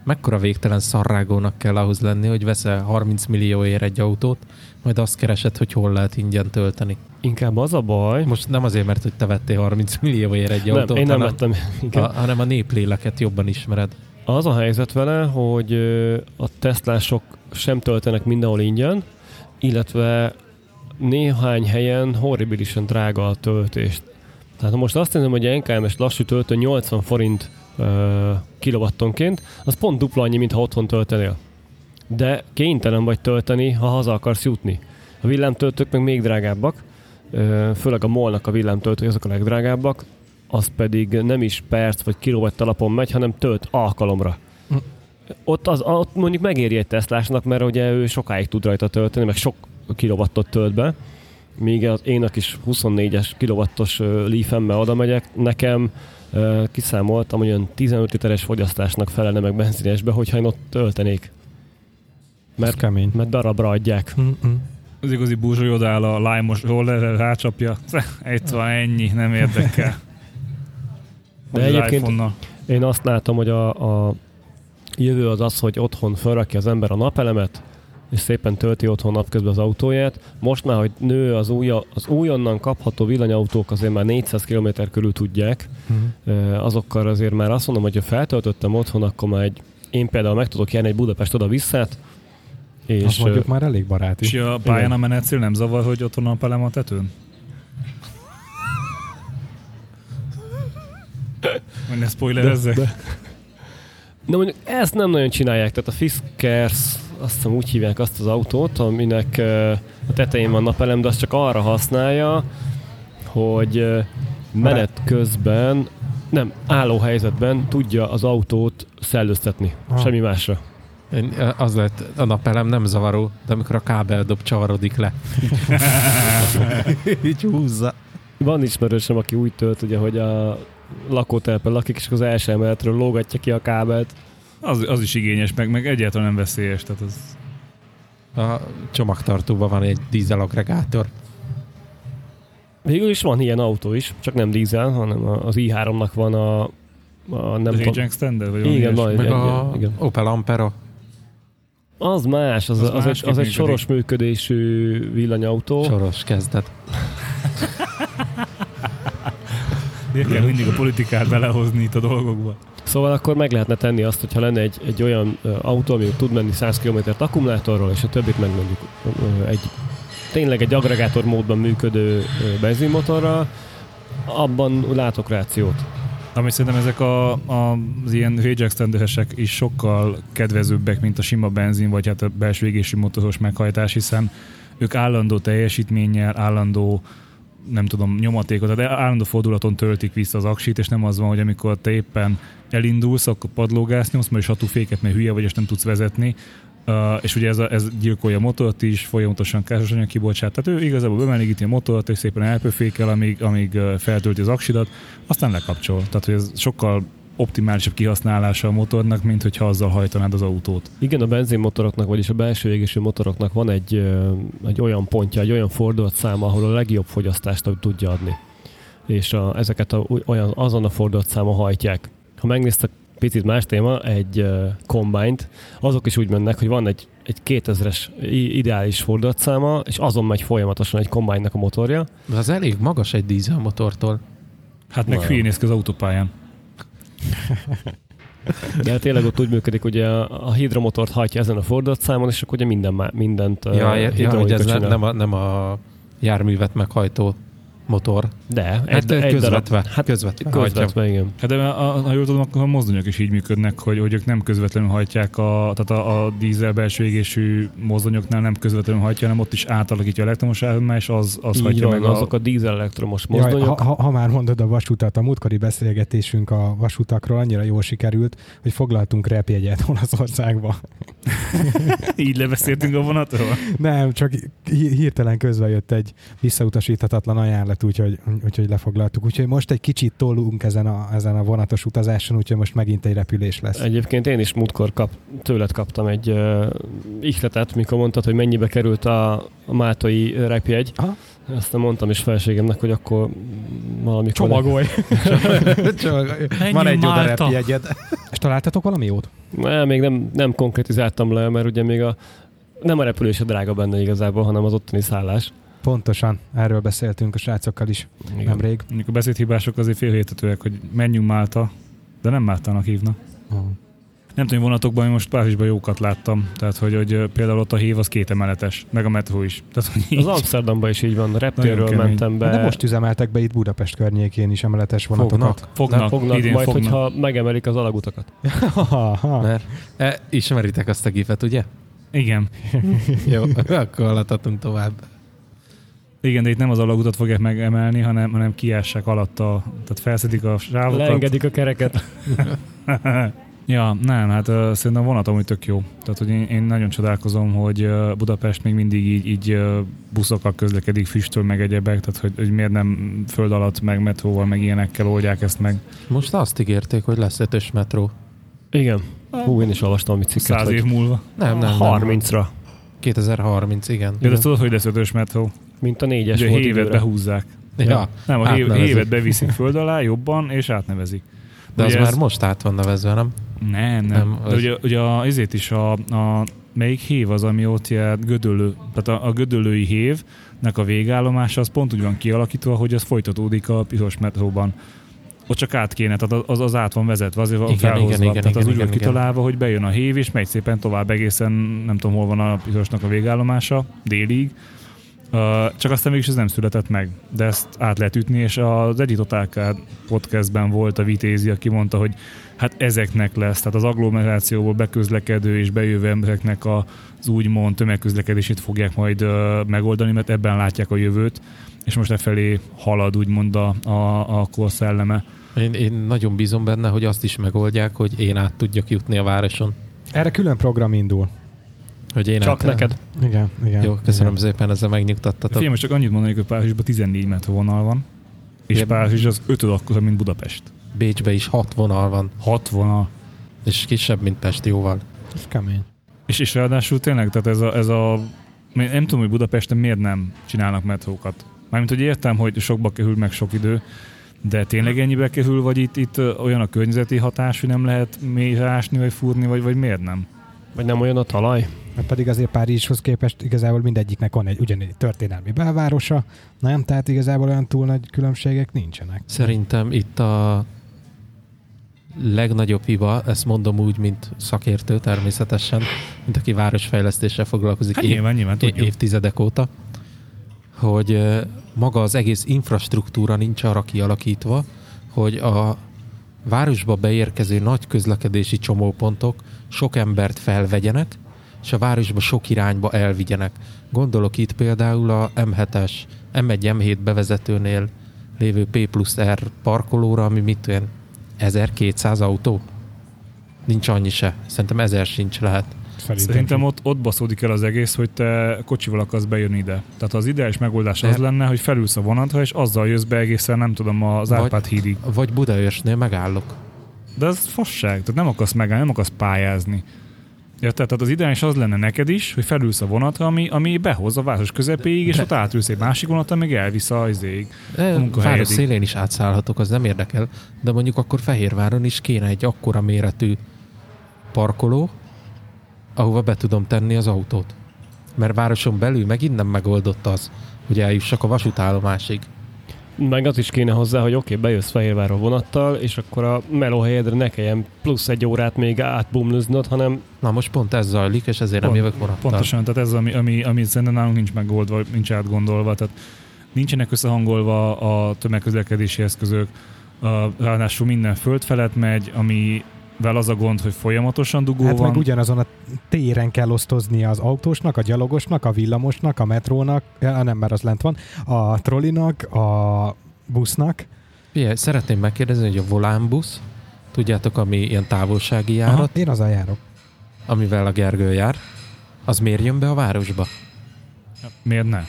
mekkora végtelen szarrágónak kell ahhoz lenni, hogy veszel 30 millióért egy autót, majd azt keresed, hogy hol lehet ingyen tölteni. Inkább az a baj, Most nem azért, mert hogy te vettél 30 millióért egy nem, autót, én nem hanem, vettem. Igen. a, hanem a népléleket jobban ismered. Az a helyzet vele, hogy a Teslások sem töltenek mindenhol ingyen, illetve néhány helyen horribilisen drága a töltést. Tehát most azt nézem, hogy egy NKMS lassú töltő 80 forint ö, kilowattonként, az pont dupla annyi, mint ha otthon töltenél. De kénytelen vagy tölteni, ha haza akarsz jutni. A villámtöltők meg még drágábbak, főleg a molnak a villámtöltők azok a legdrágábbak, az pedig nem is perc vagy kilowatt alapon megy, hanem tölt alkalomra. Hm. Ott, az, ott mondjuk megéri egy Teslásnak, mert ugye ő sokáig tud rajta tölteni, meg sok kilowattot tölt be, míg az én is 24-es kilowattos Leaf-emmel oda megyek, nekem kiszámoltam, hogy olyan 15 literes fogyasztásnak felelne meg benzinesbe, hogyha én ott töltenék. Ez Mert, kemény. mert darabra adják. Mm-mm. Az igazi búzsói odáll a lime-os rollerre, rácsapja. Itt van ennyi, nem érdekel. De egyébként- iPhone-nal. Én azt látom, hogy a, a jövő az az, hogy otthon felrakja az ember a napelemet, és szépen tölti otthon napközben az autóját. Most már, hogy nő az, új, az újonnan kapható villanyautók azért már 400 km körül tudják. Ö, azokkal azért már azt mondom, hogy ha feltöltöttem otthon, akkor már egy, én például meg tudok járni egy Budapest oda-visszát, Az és mondjuk ö, már elég baráti. És a pályán a menetszél nem zavar, hogy otthon a pelem a tetőn? Hogy ne spoilerezzek. De, de mondjuk ezt nem nagyon csinálják, tehát a Fiskers, azt hiszem úgy hívják azt az autót, aminek a tetején van napelem, de azt csak arra használja, hogy menet közben, nem, álló helyzetben tudja az autót szellőztetni, Ah. semmi másra. Az lett, a napelem nem zavaró, de amikor a kábeldob csavarodik le. Így húzza. Van ismerősöm, aki úgy tölt, ugye, hogy a lakótelepen lakik, és az első emeletről lógatja ki a kábelt. Az, az is igényes, meg, meg egyáltalán nem veszélyes. Tehát az... A csomagtartóban van egy dízelagregátor. Végül is van ilyen autó is, csak nem dízel, hanem az i3-nak van a, a nem tudom. extender? Vagy Igen, van. Meg Igen, a igen. Opel Ampera. Az más, az, Az az, az, egy, az egy soros működésű villanyautó. Soros kezdet. Miért kell mindig a politikát belehozni itt a dolgokba? Szóval akkor meg lehetne tenni azt, hogyha lenne egy, egy olyan autó, ami tud menni 100 km-t akkumulátorról, és a többit meg mondjuk egy tényleg egy agregátor módban működő benzinmotorral, abban látok rációt. Ami szerintem ezek a, a, az ilyen extenderesek is sokkal kedvezőbbek, mint a sima benzin, vagy hát a belső égési motoros meghajtás, hiszen ők állandó teljesítménnyel, állandó nem tudom, nyomatékot, de állandó fordulaton töltik vissza az aksit, és nem az van, hogy amikor te éppen elindulsz, akkor padlógász nyomsz, mert is féket, mert hülye vagy, és nem tudsz vezetni, Uh, és ugye ez, a, ez gyilkolja a motort is, folyamatosan károsanyag kibocsát. Tehát ő igazából bemelegíti a motort, és szépen elpőfékel, amíg, amíg feltölti az aksidat, aztán lekapcsol. Tehát hogy ez sokkal optimálisabb kihasználása a motornak, mint hogyha azzal hajtanád az autót. Igen, a benzinmotoroknak, vagyis a belső égésű motoroknak van egy, egy olyan pontja, egy olyan fordulatszáma, ahol a legjobb fogyasztást tudja adni. És a, ezeket a, olyan, azon a fordulatszáma hajtják. Ha megnéztek picit más téma, egy uh, combine azok is úgy mennek, hogy van egy, egy 2000-es ideális fordulatszáma, és azon megy folyamatosan egy combine a motorja. De az elég magas egy dízelmotortól. Hát meg hülyén néz ki az autópályán. De tényleg ott úgy működik, hogy a, a hidromotort hajtja ezen a fordulatszámon, és akkor ugye minden, mindent ja, ja, ja, hogy ez nem a, nem a járművet meghajtó motor. De, hát egy, egy közvetve. Darab, hát közvetve, közvetve igen. Hát de a, ha jól tudom, akkor a mozdonyok is így működnek, hogy, hogy ők nem közvetlenül hajtják, a, tehát a, a dízel belső égésű mozdonyoknál nem közvetlenül hajtja, hanem ott is átalakítja elektromos árammal, és az, az így hajtja van, meg azok a, a dízel elektromos mozdonyok. Jaj, ha, ha, már mondod a vasutat, a múltkori beszélgetésünk a vasutakról annyira jól sikerült, hogy foglaltunk repjegyet Olaszországba. így lebeszéltünk a vonatról? Nem, csak hirtelen közben jött egy visszautasíthatatlan ajánlat lett, úgyhogy, úgyhogy lefoglaltuk. Úgyhogy most egy kicsit tolunk ezen a, ezen a vonatos utazáson, úgyhogy most megint egy repülés lesz. Egyébként én is múltkor kap, tőled kaptam egy uh, ihletet, mikor mondtad, hogy mennyibe került a, a Mátai repjegy. Aha. Ezt nem mondtam is felségemnek, hogy akkor valami Csomagolj! Csomagolj. Van egy oda repjegyed. És találtatok valami jót? Ne, még nem, nem konkretizáltam le, mert ugye még a nem a repülés a drága benne igazából, hanem az ottani szállás. Pontosan, erről beszéltünk a srácokkal is Igen. nemrég. Mondjuk a beszédhibások azért félhétetőek, hogy menjünk Málta, de nem Máltának hívnak. Oh. Nem tudom, vonatokban én most Párizsban jókat láttam. Tehát, hogy, hogy például ott a hív az két emeletes, meg a metró is. Tehát, hogy Az Amsterdamban is így van, a reptérről mentem be. De most üzemeltek be itt Budapest környékén is emeletes vonatokat. Fognak, fognak, fognak idén majd, fognak. hogyha megemelik az alagutakat. Mert e, ismeritek azt a gifet, ugye? Igen. Jó, akkor haladhatunk tovább. Igen, de itt nem az alagutat fogják megemelni, hanem, hanem kiássák alatta, tehát felszedik a sávokat. Leengedik a kereket. ja, nem, hát uh, szerintem a vonat amúgy tök jó. Tehát, hogy én, én nagyon csodálkozom, hogy uh, Budapest még mindig így, így uh, buszokkal közlekedik, füstöl meg egyebek, tehát hogy, hogy miért nem föld alatt, meg metróval, meg ilyenekkel oldják ezt meg. Most azt ígérték, hogy lesz ötös metró. Igen. Hú, én is olvastam, amit cikket. Száz év múlva. Nem, nem. 30-ra. 2030, igen. Ja, de tudod, hogy lesz ötös metró? Mint a négyes Ugye hévet behúzzák. Ja, nem, a hévet beviszik föld alá jobban, és átnevezik. De ugye az ez... már most át van nevezve, nem? Nem, nem. nem az... De ugye, ugye azért is a, a melyik hév az, ami ott jár, gödölő, tehát a, a gödölői hévnek a végállomása az pont úgy van kialakítva, hogy az folytatódik a piros metróban. Ott csak át kéne, tehát az, az át van vezetve, azért van igen, felhozva. Igen, igen, tehát az igen, úgy van kitalálva, hogy bejön a hév, és megy szépen tovább egészen, nem tudom, hol van a pirosnak a végállomása, délig, Uh, csak aztán mégis ez nem született meg, de ezt át lehet ütni, és az egyik Totálkád podcastben volt a Vitézi, aki mondta, hogy hát ezeknek lesz, tehát az agglomerációból beközlekedő és bejövő embereknek az úgymond tömegközlekedését fogják majd uh, megoldani, mert ebben látják a jövőt, és most e felé halad úgymond a, a, a korszelleme. Én, én nagyon bízom benne, hogy azt is megoldják, hogy én át tudjak jutni a városon. Erre külön program indul. Hogy én Csak neked. Igen, igen. Jó, köszönöm igen. szépen, ezzel megnyugtattatok. Figyelj, most csak annyit mondanék, hogy Párizsban 14 metró vonal van, és igen. Párizs az 5 akkor, mint Budapest. Bécsbe is 6 vonal van. 6 vonal. És kisebb, mint Pest, jóval. Ez kemény. És, és ráadásul tényleg, tehát ez a, ez a nem tudom, hogy Budapesten miért nem csinálnak metrókat. Mármint, hogy értem, hogy sokba kerül meg sok idő, de tényleg ennyibe kerül, vagy itt, itt olyan a környezeti hatás, hogy nem lehet mélyre ásni, vagy fúrni, vagy, vagy miért nem? Vagy nem olyan a talaj? Mert pedig azért Párizshoz képest igazából mindegyiknek van egy ugyanígy történelmi belvárosa, nem? Tehát igazából olyan túl nagy különbségek nincsenek. Szerintem itt a legnagyobb hiba, ezt mondom úgy, mint szakértő természetesen, mint aki városfejlesztéssel foglalkozik hát év, nyilván, nyilván, évtizedek óta, hogy maga az egész infrastruktúra nincs arra kialakítva, hogy a városba beérkező nagy közlekedési csomópontok sok embert felvegyenek, és a városba sok irányba elvigyenek. Gondolok itt például a M7-es, M1 M7 bevezetőnél lévő P plusz R parkolóra, ami mit olyan 1200 autó? Nincs annyi se. Szerintem 1000 sincs lehet. Szerintem, Szerintem ott, ott baszódik el az egész, hogy te kocsival akarsz bejönni ide. Tehát az ideális megoldás az De- lenne, hogy felülsz a vonatra, és azzal jössz be egészen, nem tudom, az Vagy- Árpád hídig. Vagy Budaörsnél megállok. De ez fasság, tehát nem akarsz megállni, nem akarsz pályázni. Érted? Tehát az ideális az lenne neked is, hogy felülsz a vonatra, ami, ami behoz a város közepéig, és De- ott átülsz egy másik vonatra, még elvisz a izéig. Munkahelyedig. város szélén is átszállhatok, az nem érdekel, de mondjuk akkor Fehérváron is kéne egy akkora méretű parkoló, ahova be tudom tenni az autót. Mert városon belül megint nem megoldott az, hogy eljussak a vasútállomásig. Meg az is kéne hozzá, hogy oké, okay, bejössz Fehérvárra vonattal, és akkor a melóhelyedre ne kelljen plusz egy órát még átbumlöznöd, hanem Na most pont ez zajlik, és ezért nem Pont- jövök vonattal. Pontosan, tehát ez, ami, ami, ami szerintem nálunk nincs megoldva, nincs átgondolva, tehát nincsenek összehangolva a tömegközlekedési eszközök, a, ráadásul minden föld felett megy, amivel az a gond, hogy folyamatosan dugó Hát van. meg ugyanazon a téren kell osztoznia az autósnak, a gyalogosnak, a villamosnak, a metrónak, ja, nem, mert az lent van, a trollinak, a busznak. Figyelj, szeretném megkérdezni, hogy a volánbusz, tudjátok, ami ilyen távolsági járat, Aha, én azzal járok. amivel a Gergő jár, az miért jön be a városba? Miért ne?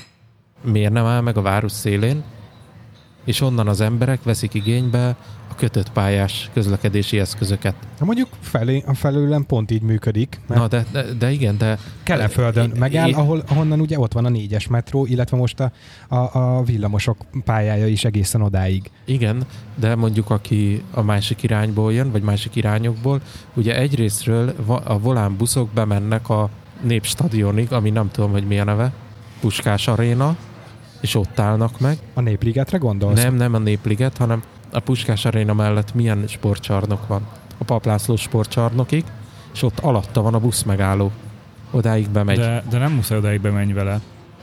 miért nem áll meg a város szélén, és onnan az emberek veszik igénybe a kötött pályás közlekedési eszközöket. Na mondjuk felé, a felőlem pont így működik, mert Na, de, de, de igen, de Kelenföldön I- megáll, I- ahol, ahonnan ugye ott van a négyes metró, illetve most a, a, a villamosok pályája is egészen odáig. igen, de mondjuk aki a másik irányból jön, vagy másik irányokból, ugye egyrésztről a volán buszok bemennek a Népstadionig, ami nem tudom, hogy mi a neve, Puskás Aréna, és ott állnak meg. A Népligetre gondolsz? Nem, nem a Népliget, hanem a Puskás Aréna mellett milyen sportcsarnok van. A Paplászló sportcsarnokig, és ott alatta van a busz megálló. Odáig bemegy. De, De, nem muszáj odáig bemenj vele.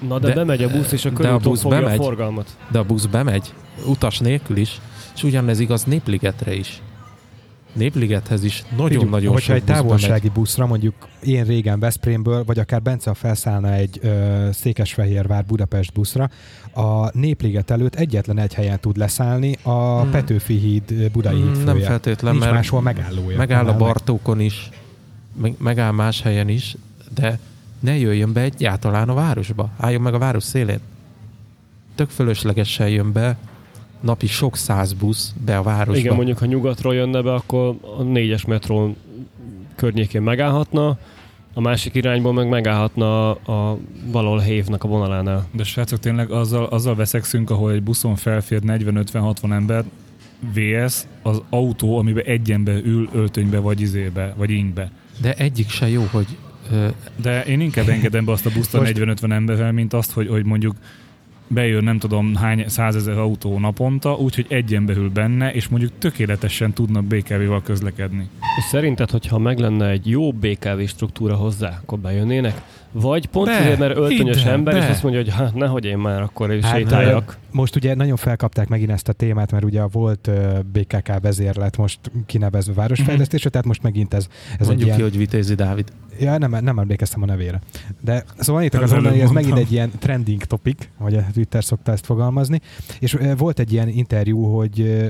na de, De- bemegy a busz, és a körúton busz fogja bemegy? a forgalmat. de a busz bemegy, utas nélkül is, és ugyanez igaz Népligetre is. Népligethez is nagyon-nagyon Hogyha sok egy busz bemegy. távolsági buszra, mondjuk én régen Veszprémből, vagy akár Bence felszállna egy ö, Székesfehérvár Budapest buszra, a Népliget előtt egyetlen egy helyen tud leszállni, a Hmm. hmm. Petőfi híd Budai Mm, híd Nem fője. feltétlen, Nincs mert máshol megállója. megáll Nem a. Bartókon is, meg, megáll más helyen is, de ne jöjjön be egyáltalán a városba. Álljon meg a város szélén. Tök fölöslegesen jön be napi sok száz busz be a városba. Igen, mondjuk ha nyugatról jönne be, akkor a négyes metró környékén megállhatna, a másik irányból meg megállhatna a valahol hévnek a vonalánál. De srácok, tényleg azzal, azzal veszekszünk, ahol egy buszon felfér 40-50-60 ember, VS az autó, amiben egy ember ül öltönybe, vagy izébe, vagy ingbe. De egyik se jó, hogy ö, De én inkább engedem be azt a buszt a Most- 40-50 emberrel, mint azt, hogy, hogy mondjuk bejön nem tudom hány százezer autó naponta, úgyhogy egy ember ül benne, és mondjuk tökéletesen tudnak BKV-val közlekedni. És szerinted, hogyha meg lenne egy jó BKV struktúra hozzá, akkor bejönnének? Vagy pont Be, azért, mert öltönyös ide, ember, és be. azt mondja, hogy hát nehogy én már akkor is Hát, sétáljak. Most ugye nagyon felkapták megint ezt a témát, mert ugye volt BKK vezérlet most kinevezve városfejlesztésre, tehát most megint ez, ez egy mondjuk ilyen... ki, hogy Vitézi Dávid. Ja, nem, nem emlékeztem a nevére. De szóval annyit Az akarok mondani, hogy ez megint egy ilyen trending topic, ahogy a Twitter szokta ezt fogalmazni, és volt egy ilyen interjú, hogy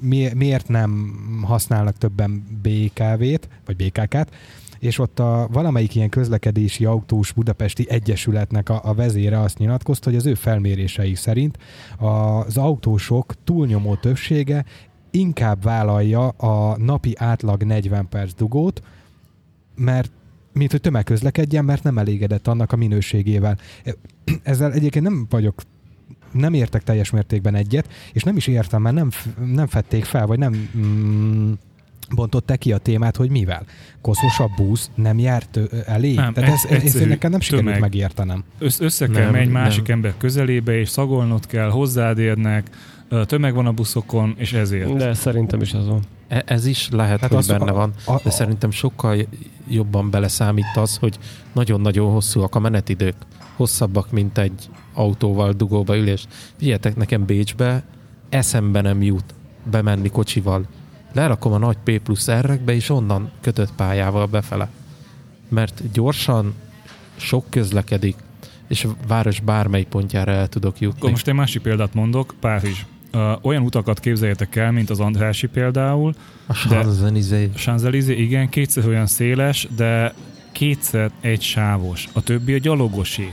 mi, miért nem használnak többen BKV-t, vagy BKK-t, és ott a valamelyik ilyen közlekedési autós budapesti egyesületnek a, a vezére azt nyilatkozta, hogy az ő felmérései szerint az autósok túlnyomó többsége inkább vállalja a napi átlag 40 perc dugót, mert mint hogy tömegközlekedjen, mert nem elégedett annak a minőségével. Ezzel egyébként nem vagyok nem értek teljes mértékben egyet, és nem is értem, mert nem, nem fették fel, vagy nem mm, bontották ki a témát, hogy mivel. Koszosabb busz nem járt ö, elég? Nem, Tehát ez, ez, ez nekem nem sikerült tömeg. megértenem. Össz, össze kell Nem, menni egy másik nem. ember közelébe, és szagolnod kell, hozzád érnek, tömeg van a buszokon, és ezért. De szerintem is az van. E- Ez is lehet, Hát hogy az- benne van, A, a, de szerintem sokkal jobban beleszámít az, hogy nagyon-nagyon hosszúak a menetidők. Hosszabbak, mint egy autóval dugóba ülés. Figyeljetek, nekem Bécsbe eszembe nem jut bemenni kocsival. Lerakom a nagy P plusz r és onnan kötött pályával befele. mert gyorsan, sok közlekedik, és a város bármely pontjára el tudok Akkor jutni. most egy másik példát mondok, Párizs. Uh, olyan utakat képzeljetek el, mint az Andrási például, A Champs-Élysées. Champs-Élysées, igen, kétszer olyan széles, de kétszer egy sávos. A többi a gyalogosé.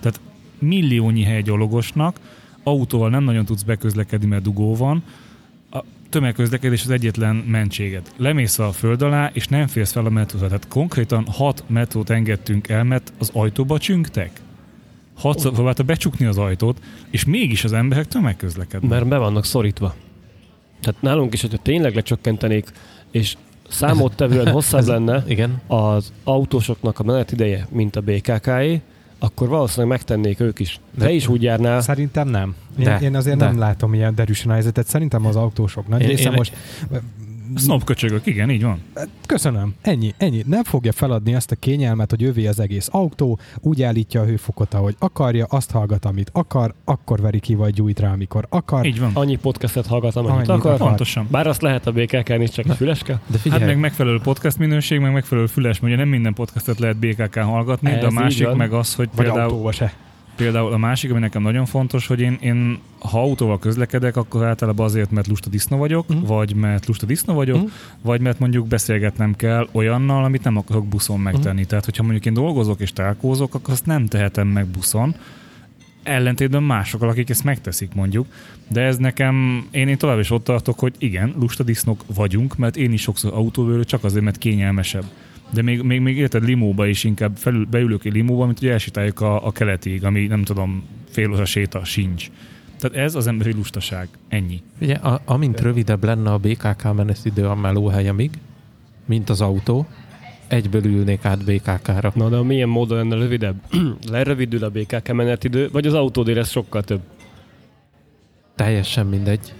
Tehát milliónyi hely gyalogosnak, autóval nem nagyon tudsz beközlekedni, mert dugó van. A tömegközlekedés az egyetlen mentséged. Lemész a föld alá, és nem félsz fel a metróra. Tehát konkrétan hat metrót engedtünk el, mert az ajtóba csüngtek. Hatszor próbálta becsukni az ajtót, és mégis az emberek tömegközlekednek. Mert be vannak szorítva. Tehát nálunk is, hogyha tényleg lecsökkentenék, és számottevően hosszabb lenne Igen. az autósoknak a menetideje, mint a BKK-é, akkor valószínűleg megtennék ők is. Te De- is úgy járnál, Szerintem nem. Én, De, én azért de. nem látom ilyen derűsen a helyzetet. Szerintem az autósok nagy Én- része én- most... Snob köcsögök, igen, így van. Köszönöm. Ennyi, ennyi. Nem fogja feladni azt a kényelmet, hogy övé az egész autó, úgy állítja a hőfokot, ahogy akarja, azt hallgat, amit akar, akkor veri ki vagy gyújt rá, amikor akar. Így van. annyi podcastet hallgat, amennyit Annyit akar. akar. Pontosan. Bár azt lehet a BKK-n is, csak a füleske. De figyelj, Hát meg megfelelő podcast minőség, meg megfelelő füles, ugye nem minden podcastet lehet BKK-n hallgatni, Ez de a másik meg az, hogy Vagy például, autóba se. Például a másik, ami nekem nagyon fontos, hogy én, én ha autóval közlekedek, akkor általában azért, mert lusta disznó vagyok, Mhm. uh-huh. vagy mert lusta disznó vagyok, Mhm. uh-huh. vagy mert mondjuk beszélgetnem kell olyannal, amit nem akarok buszon megtenni. Uh-huh. Tehát, hogyha mondjuk én dolgozok és találkozok, akkor azt nem tehetem meg buszon, ellentétben másokkal, akik ezt megteszik mondjuk. De ez nekem, én, én tovább is ott tartok, hogy igen, lusta disznók vagyunk, mert én is sokszor autóvőrő csak azért, mert kényelmesebb. De még, még, még érted, limóba is inkább felül, beülök egy limóba, mint hogy elsétáljuk a, a keletig, ami nem tudom, fél óra séta sincs. Tehát ez az emberi lustaság. Ennyi. Ugye, a, amint rövidebb lenne a BKK menetidő a melóhelyemig, mint az autó, egyből ülnék át BKK-ra. Na de milyen módon lenne rövidebb? Lerövidül a BKK menetidő, vagy az autód lesz sokkal több? Teljesen mindegy.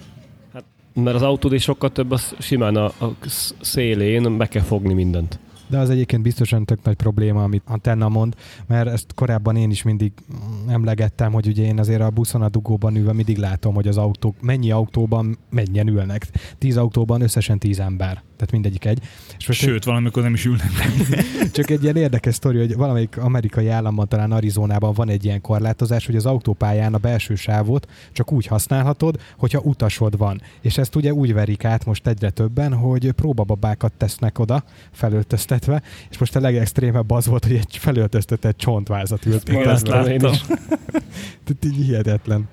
Mert az autód is sokkal több, az simán a, a sz- szélén be kell fogni mindent. De az egyébként biztosan tök nagy probléma, amit Antenna mond, mert ezt korábban én is mindig emlegettem, hogy ugye én azért a buszon a dugóban ülve mindig látom, hogy az autók, mennyi autóban mennyien ülnek. Tíz autóban összesen tíz ember. Tehát mindegyik egy. És most Sőt, valamikor nem is ülnek. Csak egy ilyen érdekes sztori, hogy valamelyik amerikai államban, talán Arizonában van egy ilyen korlátozás, hogy az autópályán a belső sávot csak úgy használhatod, hogyha utasod van. És ezt ugye úgy verik át most egyre többen, hogy próbababákat tesznek oda, felöltöztetve, és most a legextrémebb az volt, hogy egy felöltöztetett csontvázat. Én ezt Tehát láttam. így hihetetlen.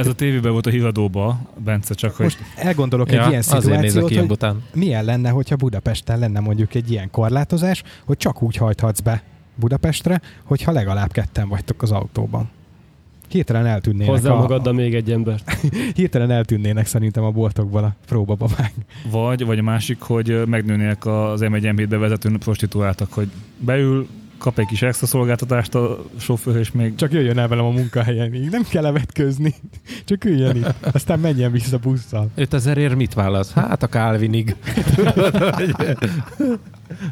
Ez a tévében volt a híradóba, Bence, csak hogy Most elgondolok Ja, egy ilyen szituációt, ilyen hogy milyen lenne, hogyha Budapesten lenne mondjuk egy ilyen korlátozás, hogy csak úgy hajthatsz be Budapestre, hogyha legalább ketten vagytok az autóban. Hirtelen eltűnnének, Hozzá a, magaddal még egy embert. hirtelen eltűnnének szerintem a boltokból a próbababák. Vagy, vagy a másik, hogy megnőnének az m 1 bevezető prostituáltak, hogy beül, kap egy kis extra szolgáltatást a sofőr, és még Csak jöjjön el velem a munkahelyen, így nem kell levetközni, csak üljön itt, aztán menjen vissza busszal. 5000 ér mit válasz? Hát a Calvinig.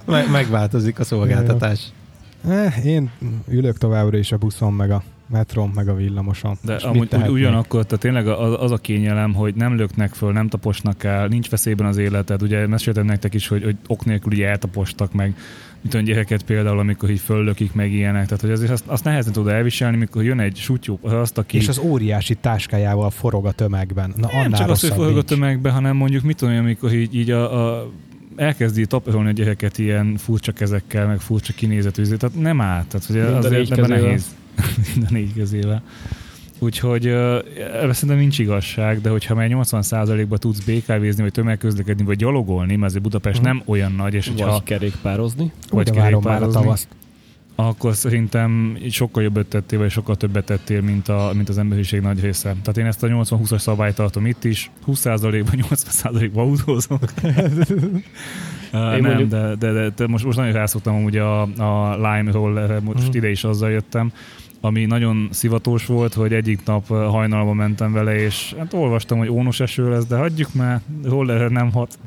Meg, megváltozik a szolgáltatás. Eh, én ülök továbbra is a buszon, meg a metron, meg a villamoson. De És amúgy úgy, ugyanakkor, tehát tényleg az, az a kényelem, hogy nem löknek föl, nem taposnak el, nincs veszélyben az életed. Ugye meséltem nektek is, hogy, hogy ok nélkül ugye eltapostak meg, mint olyan gyereket például, amikor így föllökik meg ilyenek. Tehát, hogy azért azt, azt nehezen tud elviselni, mikor jön egy sutyó, azt, aki... És az óriási táskájával forog a tömegben. Na, nem csak az, hogy forog a nincs. tömegbe, hanem mondjuk mit tudom, amikor így, így a, a elkezdi taposolni a gyereket ilyen furcsa kezekkel, meg furcsa kinézetű, tehát nem áll. Tehát, hogy Minden azért négy nehéz. Minden négy kezével. Úgyhogy ebben szerintem nincs igazság, de hogyha már 80%-ba tudsz BKV-zni, vagy tömegközlekedni, vagy gyalogolni, mert azért Budapest Mhm. nem olyan nagy, és hogyha Vagy kerékpározni. vagy már kerékpározni, tavaszt. akkor szerintem sokkal jobbet tettél, vagy sokkal többet tettél, mint, a, mint az emberiség nagy része. Tehát én ezt a 80-20-as szabályt tartom itt is, 20%-ban, 80%-ban autózok. Uh, nem, mondjuk- de, de, de, de, most, most nagyon rászoktam amúgy a, a Lime rollerre, most Mhm. ide is azzal jöttem, ami nagyon szivatós volt, hogy egyik nap hajnalban mentem vele, és hát olvastam, hogy ónos eső lesz, de hagyjuk már, rollerre nem hat.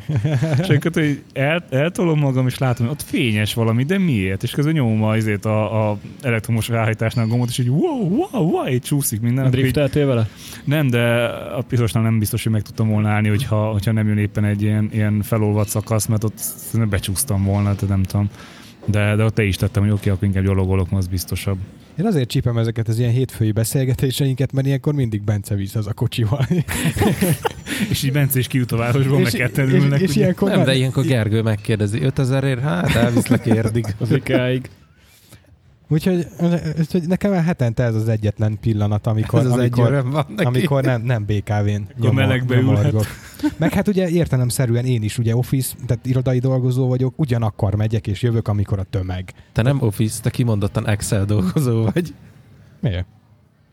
és akkor hogy el, eltolom magam, és látom, hogy ott fényes valami, de miért? És közben nyomom azért a, a elektromos ráhajtásnál a gombot, és így wow, wow, wow, így csúszik minden. Drifteltél vele? nem, de a pirosnál nem biztos, hogy meg tudtam volna állni, hogyha, hogyha nem jön éppen egy ilyen, ilyen felolvadt szakasz, mert ott becsúsztam volna, tehát nem tudom. De, de ott te is tettem, hogy oké, akkor inkább gyalogolok, az biztosabb. Én azért csípem ezeket az ilyen hétfői beszélgetéseinket, mert ilyenkor mindig Bence visz az a kocsival. És így Bence is kijut a városból, meg ketten ülnek. és, és ugye? ilyenkor Nem, de ilyenkor Gergő megkérdezi, 5000 ér, hát elviszlek érdig. Az ikáig. Úgyhogy, úgyhogy nekem hetente ez az egyetlen pillanat, amikor, Ez az amikor, van neki. amikor nem, nem BKV-n ülhet. Meg hát ugye értelemszerűen én is ugye office, tehát irodai dolgozó vagyok, ugyanakkor megyek és jövök, amikor a tömeg. Te nem Office, te kimondottan Excel dolgozó vagy. Miért?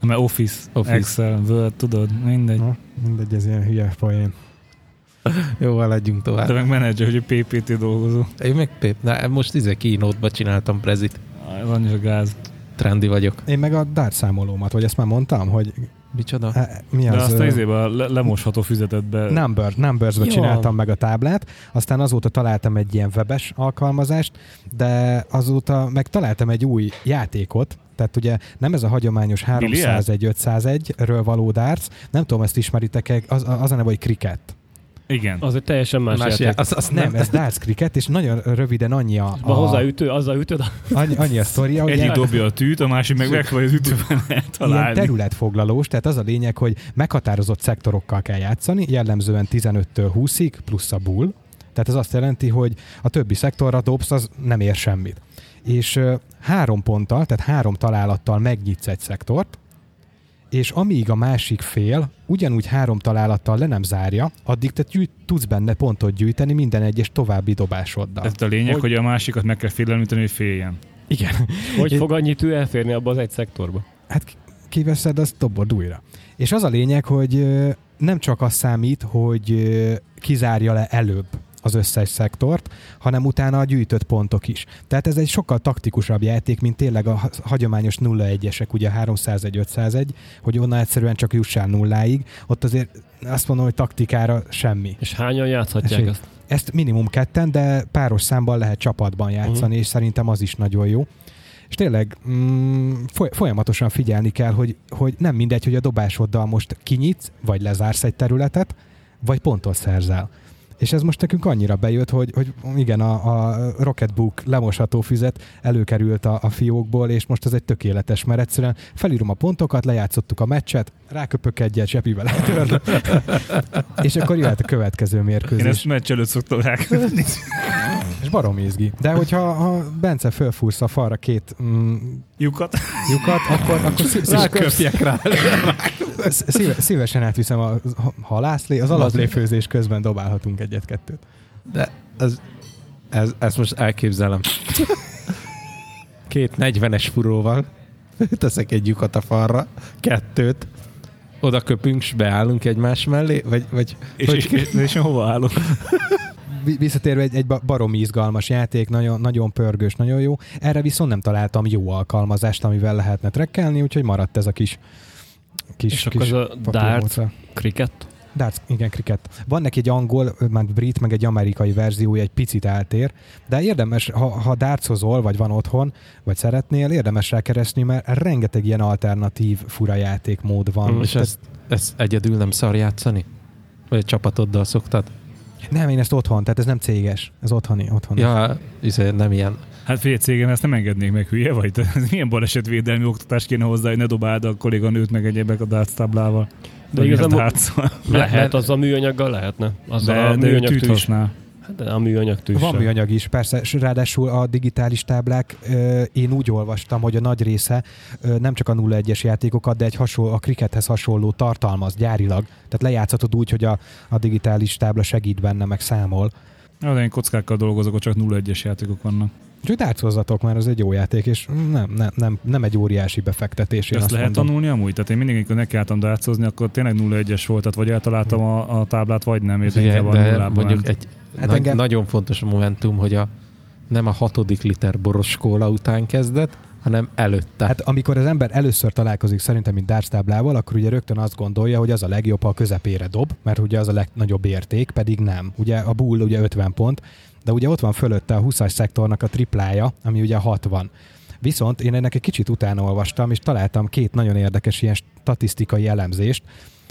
Mert Office, Office. Excel, Word, tudod, mindegy. Na, mindegy, ez ilyen hülye poén. Jó, haladjunk De tovább. meg menedzser, hogy PPT dolgozó. Én meg Pép, na, most izé keynote csináltam prezit. Van is a gáz. Trendi vagyok. Én meg a DART számolómat, vagy ezt már mondtam, hogy Micsoda? e, mi De az? azt a izébe a le- lemosható füzetetbe Number, Numbers-be Jó. csináltam meg a táblát, aztán azóta találtam egy ilyen webes alkalmazást, de azóta meg találtam egy új játékot, tehát ugye nem ez a hagyományos 301-501-ről való darts, nem tudom, ezt ismeritek-e, az, az a neve, hogy cricket. Igen. Az egy teljesen más, Más játék. já- az, az Nem, ez darts cricket, és nagyon röviden annyi a, a, ütő, azzal ütöd. annyi, annyi a sztoria, hogy Egyik ilyen, dobja a tűt, a másik meg meg vagy az ütőben lehet ilyen területfoglalós, tehát az a lényeg, hogy meghatározott szektorokkal kell játszani, jellemzően 15-től 20-ig, plusz a bull, tehát ez azt jelenti, hogy a többi szektorra dobsz, az nem ér semmit. És három ponttal, tehát három találattal megnyitsz egy szektort, és amíg a másik fél ugyanúgy három találattal le nem zárja, addig te gyűjt, tudsz benne pontot gyűjteni minden egyes további dobásoddal. Ez a lényeg, Hogy- hogy a másikat meg kell félemlíteni, hogy féljen. Igen. Hogy fog annyi tű elférni abba az egy szektorba? Hát ki- kiveszed, azt dobod újra. És az a lényeg, hogy nem csak az számít, hogy kizárja le előbb az összes szektort, hanem utána a gyűjtött pontok is. Tehát ez egy sokkal taktikusabb játék, mint tényleg a ha- hagyományos 0-1-esek, ugye 301-501, hogy onnan egyszerűen csak jussál nulláig. Ott azért azt mondom, hogy taktikára semmi. És hányan játszhatják ezt? Ezt minimum ketten, de páros számban lehet csapatban játszani, uh-huh. és szerintem az is nagyon jó. És tényleg mm, foly- folyamatosan figyelni kell, hogy, hogy nem mindegy, hogy a dobásoddal most kinyitsz, vagy lezársz egy területet, vagy pontot szerzel. És ez most nekünk annyira bejött, hogy, hogy igen, a, a Rocketbook lemosható füzet előkerült a, a fiókból, és most ez egy tökéletes, mert egyszerűen felírom a pontokat, lejátszottuk a meccset, ráköpök egyet, letörlöm, és akkor jöhet a következő Én mérkőzés. ezt meccs előtt szoktam rákövetni. És barom izgi. De hogyha ha Bence fölfúrsz a falra két mm, Lyukat. lyukat, akkor, akkor szí- Ráköpjek rá. szíve, szívesen átviszem a halászlé, az alapléfőzés közben dobálhatunk egyet-kettőt. De ez, ez, ezt most elképzelem. Két 40-es furóval teszek egy lyukat a falra, kettőt, oda köpünk, s beállunk egymás mellé, vagy, vagy És, hogy és, és, és hova? Vi- Visszatérve egy, egy ba- baromi izgalmas játék, nagyon, nagyon pörgős, nagyon jó. Erre viszont nem találtam jó alkalmazást, amivel lehetne trekkelni, úgyhogy maradt ez a kis kis, És akkor kis ez a dart, cricket? Darts, igen, cricket. Van neki egy angol, már brit, meg egy amerikai verziója, egy picit eltér, de érdemes, ha, ha dartsozol, vagy van otthon, vagy szeretnél, érdemes rákeresni, mert rengeteg ilyen alternatív fura játékmód van. és Tehát- ezt, ezt egyedül nem szar játszani? Vagy a csapatoddal szoktad? Nem, én ezt otthon, tehát ez nem céges, ez otthoni, otthoni. Ja, izé, nem ilyen. Hát figyelj, cégem, ezt nem engednék meg, hülye vagy? Te- Ez milyen balesetvédelmi oktatás kéne hozzá, hogy ne dobáld a kolléganőt meg egyebek a darts táblával. De igazából darts lehet, az a műanyaggal lehetne. Az de, a de műanyag tűt használ. Hát De a műanyag tűs. Van műanyag is, persze, és ráadásul a digitális táblák, ö, én úgy olvastam, hogy a nagy része ö, nem csak a 0-1-es játékokat, de egy hasonló, a crickethez hasonló tartalmaz gyárilag. Tehát lejátszhatod úgy, hogy a, a digitális tábla segít benne, meg számol. Ja, de én kockákkal dolgozok, csak 0-1-es játékok vannak. Úgyhogy dárcozzatok, mert ez egy jó játék, és nem, nem, nem, nem egy óriási befektetés. Ezt lehet mondom. tanulni amúgy? Tehát én mindig, amikor nekiálltam dárcozni, akkor tényleg 0-1-es volt, tehát vagy eltaláltam a, a táblát, vagy nem, és a de mondjuk egy Hát nagy, engem- nagyon fontos momentum, hogy a, nem a hatodik liter boros kóla után kezdett, hanem előtte. Hát amikor az ember először találkozik szerintem, mint darts akkor ugye rögtön azt gondolja, hogy az a legjobb, ha a közepére dob, mert ugye az a legnagyobb érték, pedig nem. Ugye a bull ugye 50 pont, de ugye ott van fölötte a 20-as szektornak a triplája, ami ugye 60. Viszont én ennek egy kicsit utána olvastam, és találtam két nagyon érdekes ilyen statisztikai elemzést.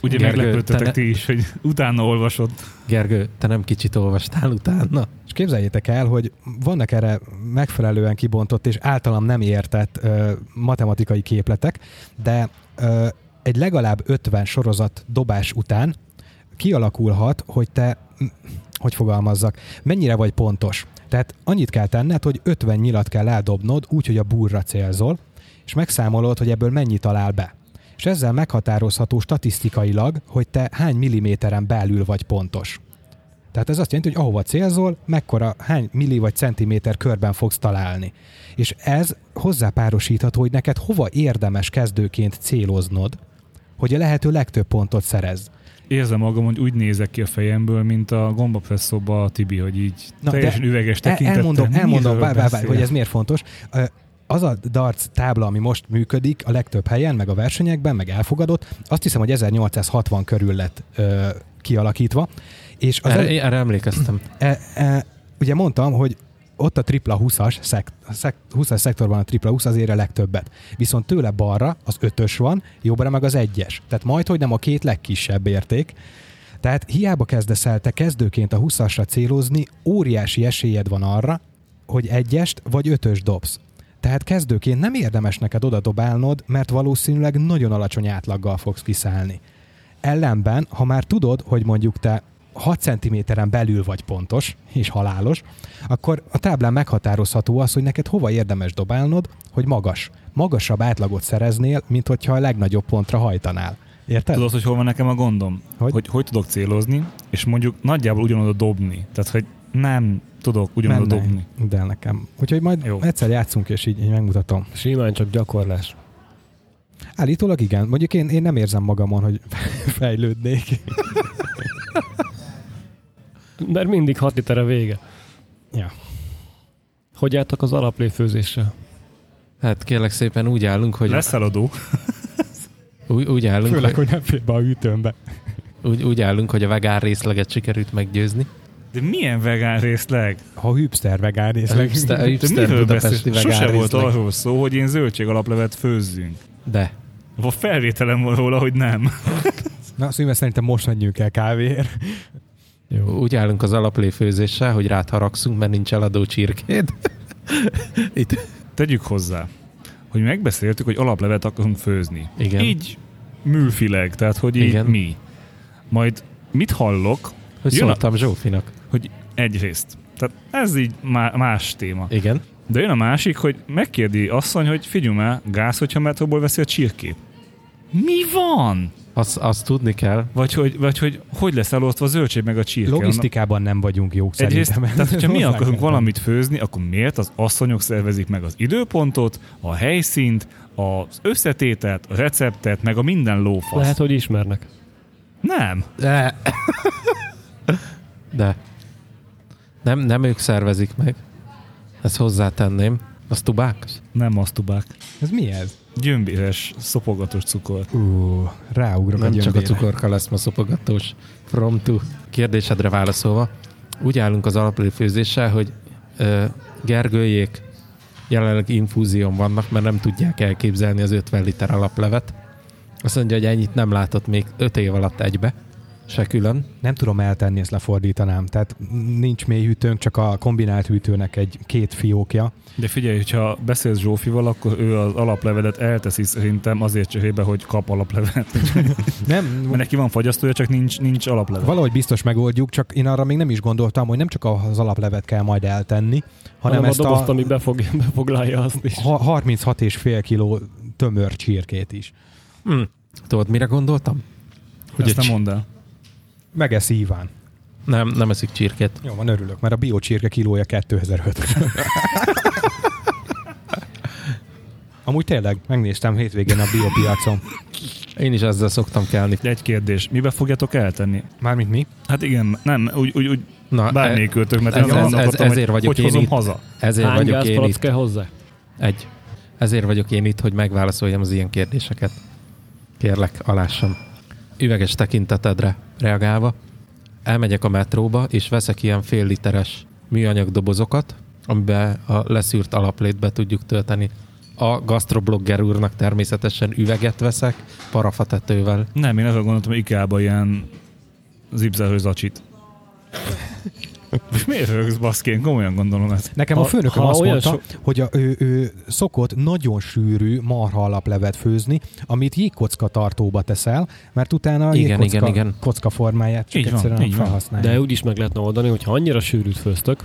Ugye Gergő, meglepődtetek te ne- ti is, hogy utána olvasod. Gergő, te nem kicsit olvastál utána? És képzeljétek el, hogy vannak erre megfelelően kibontott és általam nem értett ö, matematikai képletek, de ö, egy legalább 50 sorozat dobás után kialakulhat, hogy te, hogy fogalmazzak, mennyire vagy pontos. Tehát annyit kell tenned, hogy 50 nyilat kell eldobnod úgy, hogy a burra célzol, és megszámolod, hogy ebből mennyi talál be. És ezzel meghatározható statisztikailag, hogy te hány milliméteren belül vagy pontos. Tehát ez azt jelenti, hogy ahova célzol, mekkora, hány milli vagy centiméter körben fogsz találni. És ez hozzápárosítható, hogy neked hova érdemes kezdőként céloznod, hogy a lehető legtöbb pontot szerez. Érzem magam, hogy úgy nézek ki a fejemből, mint a gombapresszóba a Tibi, hogy így Na, teljesen üveges El, tekintettel. elmondom, elmondom vár, vár, beszél? hogy ez miért fontos. Az a darts tábla, ami most működik a legtöbb helyen, meg a versenyekben, meg elfogadott, azt hiszem, hogy 1860 körül lett ö, kialakítva. És az Erre, erre emlékeztem. E, e, ugye mondtam, hogy ott a tripla 20-as, szek, szek, 20-as szektorban a tripla 20 azért a legtöbbet. Viszont tőle balra az ötös van, jobbra meg az egyes. Tehát majd, hogy nem a két legkisebb érték. Tehát hiába kezdesz el te kezdőként a 20-asra célozni, óriási esélyed van arra, hogy egyest vagy ötös dobsz. Tehát kezdőként nem érdemes neked oda dobálnod, mert valószínűleg nagyon alacsony átlaggal fogsz kiszállni. Ellenben, ha már tudod, hogy mondjuk te 6 cm-en belül vagy pontos és halálos, akkor a táblán meghatározható az, hogy neked hova érdemes dobálnod, hogy magas. Magasabb átlagot szereznél, mint hogyha a legnagyobb pontra hajtanál. Érted? Tudod, hogy hol van nekem a gondom? Hogy? Hogy, hogy, tudok célozni, és mondjuk nagyjából ugyanoda dobni. Tehát, hogy nem tudok ugyanoda Menne. dobni. De nekem. Úgyhogy majd. Jó. egyszer játszunk, és így, így megmutatom. Simán csak gyakorlás. Állítólag igen. Mondjuk én, én nem érzem magamon, hogy fejlődnék. Mert mindig 6 liter a vége. Ja. Hogy álltak az alapléfőzéssel? Hát kérlek szépen úgy állunk, hogy Lesz eladó. úgy, úgy, állunk, Főleg, hogy, hogy nem fér be a hűtőmbe. úgy, úgy állunk, hogy a vegán részleget sikerült meggyőzni. De milyen vegán részleg? Ha hipster vegán A részleg. hipster, a De hipster miről budapesti vegán Sose volt részleg. arról szó, hogy én zöldség alaplevet főzzünk. De. A felvételem van róla, hogy nem. Na, szóval szerintem most menjünk el kávéért. Jó. Úgy állunk az alapléfőzéssel, hogy rád haragszunk, mert nincs eladó csirkéd. Itt. Tegyük hozzá, hogy megbeszéltük, hogy alaplevet akarunk főzni. Igen. Így műfileg, tehát hogy így Igen. mi. Majd mit hallok? Hogy Jön a- szóltam Zsófinak. Hogy egyrészt. Tehát ez így má- más téma. Igen. De jön a másik, hogy megkérdi asszony, hogy figyelj már, gáz, hogyha metróból veszi a csirkét. Mi van? Azt, azt tudni kell, Vagy hogy, vagy hogy hogy lesz elosztva a zöldség meg a csirke? Logisztikában nem vagyunk jók Egyrészt, szerintem. tehát hogyha mi akarunk valamit főzni, akkor miért az asszonyok szervezik meg az időpontot, a helyszínt, az összetételt, a receptet, meg a minden lófasz. Lehet, hogy ismernek. Nem. De. De. Nem, nem ők szervezik meg. Ezt hozzátenném. Az tubák? Nem masztubák. Ez mi ez? Gyömbéres, szopogatos cukor. Ú, ráugrok Nem a csak a gyömbére. cukorka lesz ma szopogatós. From to. Kérdésedre válaszolva. Úgy állunk az alapléfőzéssel, hogy ö, Gergőjék jelenleg infúzión vannak, mert nem tudják elképzelni az 50 liter alaplevet. Azt mondja, hogy ennyit nem látott még 5 év alatt egybe, se külön. Nem tudom eltenni, ezt lefordítanám. Tehát nincs mély hűtőnk, csak a kombinált hűtőnek egy két fiókja. De figyelj, hogyha beszélsz Zsófival, akkor ő az alaplevelet elteszi szerintem azért cserébe, hogy kap alaplevet. Nem, Mert neki van fagyasztója, csak nincs, nincs alaplevet. valahogy biztos megoldjuk, csak én arra még nem is gondoltam, hogy nem csak az alaplevet kell majd eltenni, hanem, Hanem a ezt dobozt, a, ami befog, befoglalja azt is. ha- 36,5 kiló tömör csirkét is. Hm. Tudod, mire gondoltam? Ezt nem mondd el. Megeszi Iván. Nem, nem eszik csirkét. Jó, van, örülök, mert a biocsirke kilója 2005. Amúgy tényleg, megnéztem hétvégén a biopiacon. Én is ezzel szoktam kelni. Egy kérdés, mibe fogjátok eltenni? Mármint mi? Hát igen, nem, úgy, úgy, úgy Na, bármelyik költök, mert ez- ez, ez- ez, ez- ez, ezért vagyok hogy én hozom itt. haza. ezért Hány vagyok én itt. kell hozzá? Egy. Ezért vagyok én itt, hogy megválaszoljam az ilyen kérdéseket. Kérlek, alássam. Üveges tekintetedre reagálva, elmegyek a metróba, és veszek ilyen fél literes műanyag dobozokat, amiben a leszűrt alaplétbe tudjuk tölteni a gastroblogger úrnak természetesen üveget veszek, parafatetővel. Nem, én azon gondoltam, hogy Ikea-ba ilyen zipzelő zacsit. Miért rögsz, baszki? Én komolyan gondolom ezt. Nekem Ha- a főnököm ha azt mondta, so- hogy a, ő, ő szokott nagyon sűrű marha alaplevet főzni, amit jégkocka tartóba teszel, mert utána a Igen, jégkocka igen, igen. kocka formáját csak Így egyszerűen van. felhasználja. De úgy is meg lehetne oldani, hogyha annyira sűrűt főztök,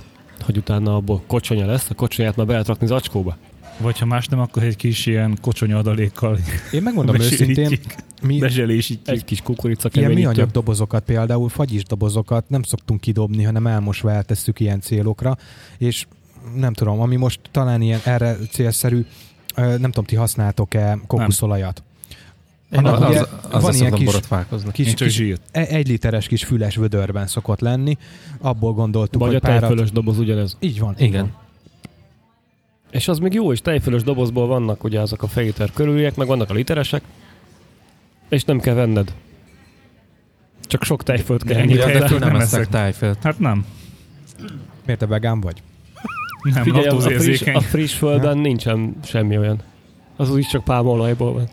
hogy utána abból kocsonya lesz, a kocsonyát már be lehet rakni zacskóba. Vagy ha más nem, akkor egy kis ilyen kocsonya adalékkal Én megmondom őszintén, mi bezselésítjük. Egy kis kukorica ilyen műanyag dobozokat például, fagyis dobozokat nem szoktunk kidobni, hanem elmosva eltesszük ilyen célokra, és nem tudom, ami most talán ilyen erre célszerű, nem tudom, ti használtok-e kokuszolajat? Én Annak az, ugye az, van az ilyen szoktam kis- Kis, kis e- egy literes kis füles vödörben szokott lenni, abból gondoltuk, Vagy a hogy párat... tejfölös doboz ugyanez. Így van. így Igen. van. És az még jó is, tejfölös dobozból vannak ugye azok a fél liter körüliek, meg vannak a literesek, és nem kell venned. Csak sok tejfölt kell enni. Tejfölt nem nem eszek tájfölt. Hát nem. Miért te vegán vagy? Nem, Figyelj, a friss, a friss földön nincsen semmi olyan. Az úgyis csak pálmaolajból van.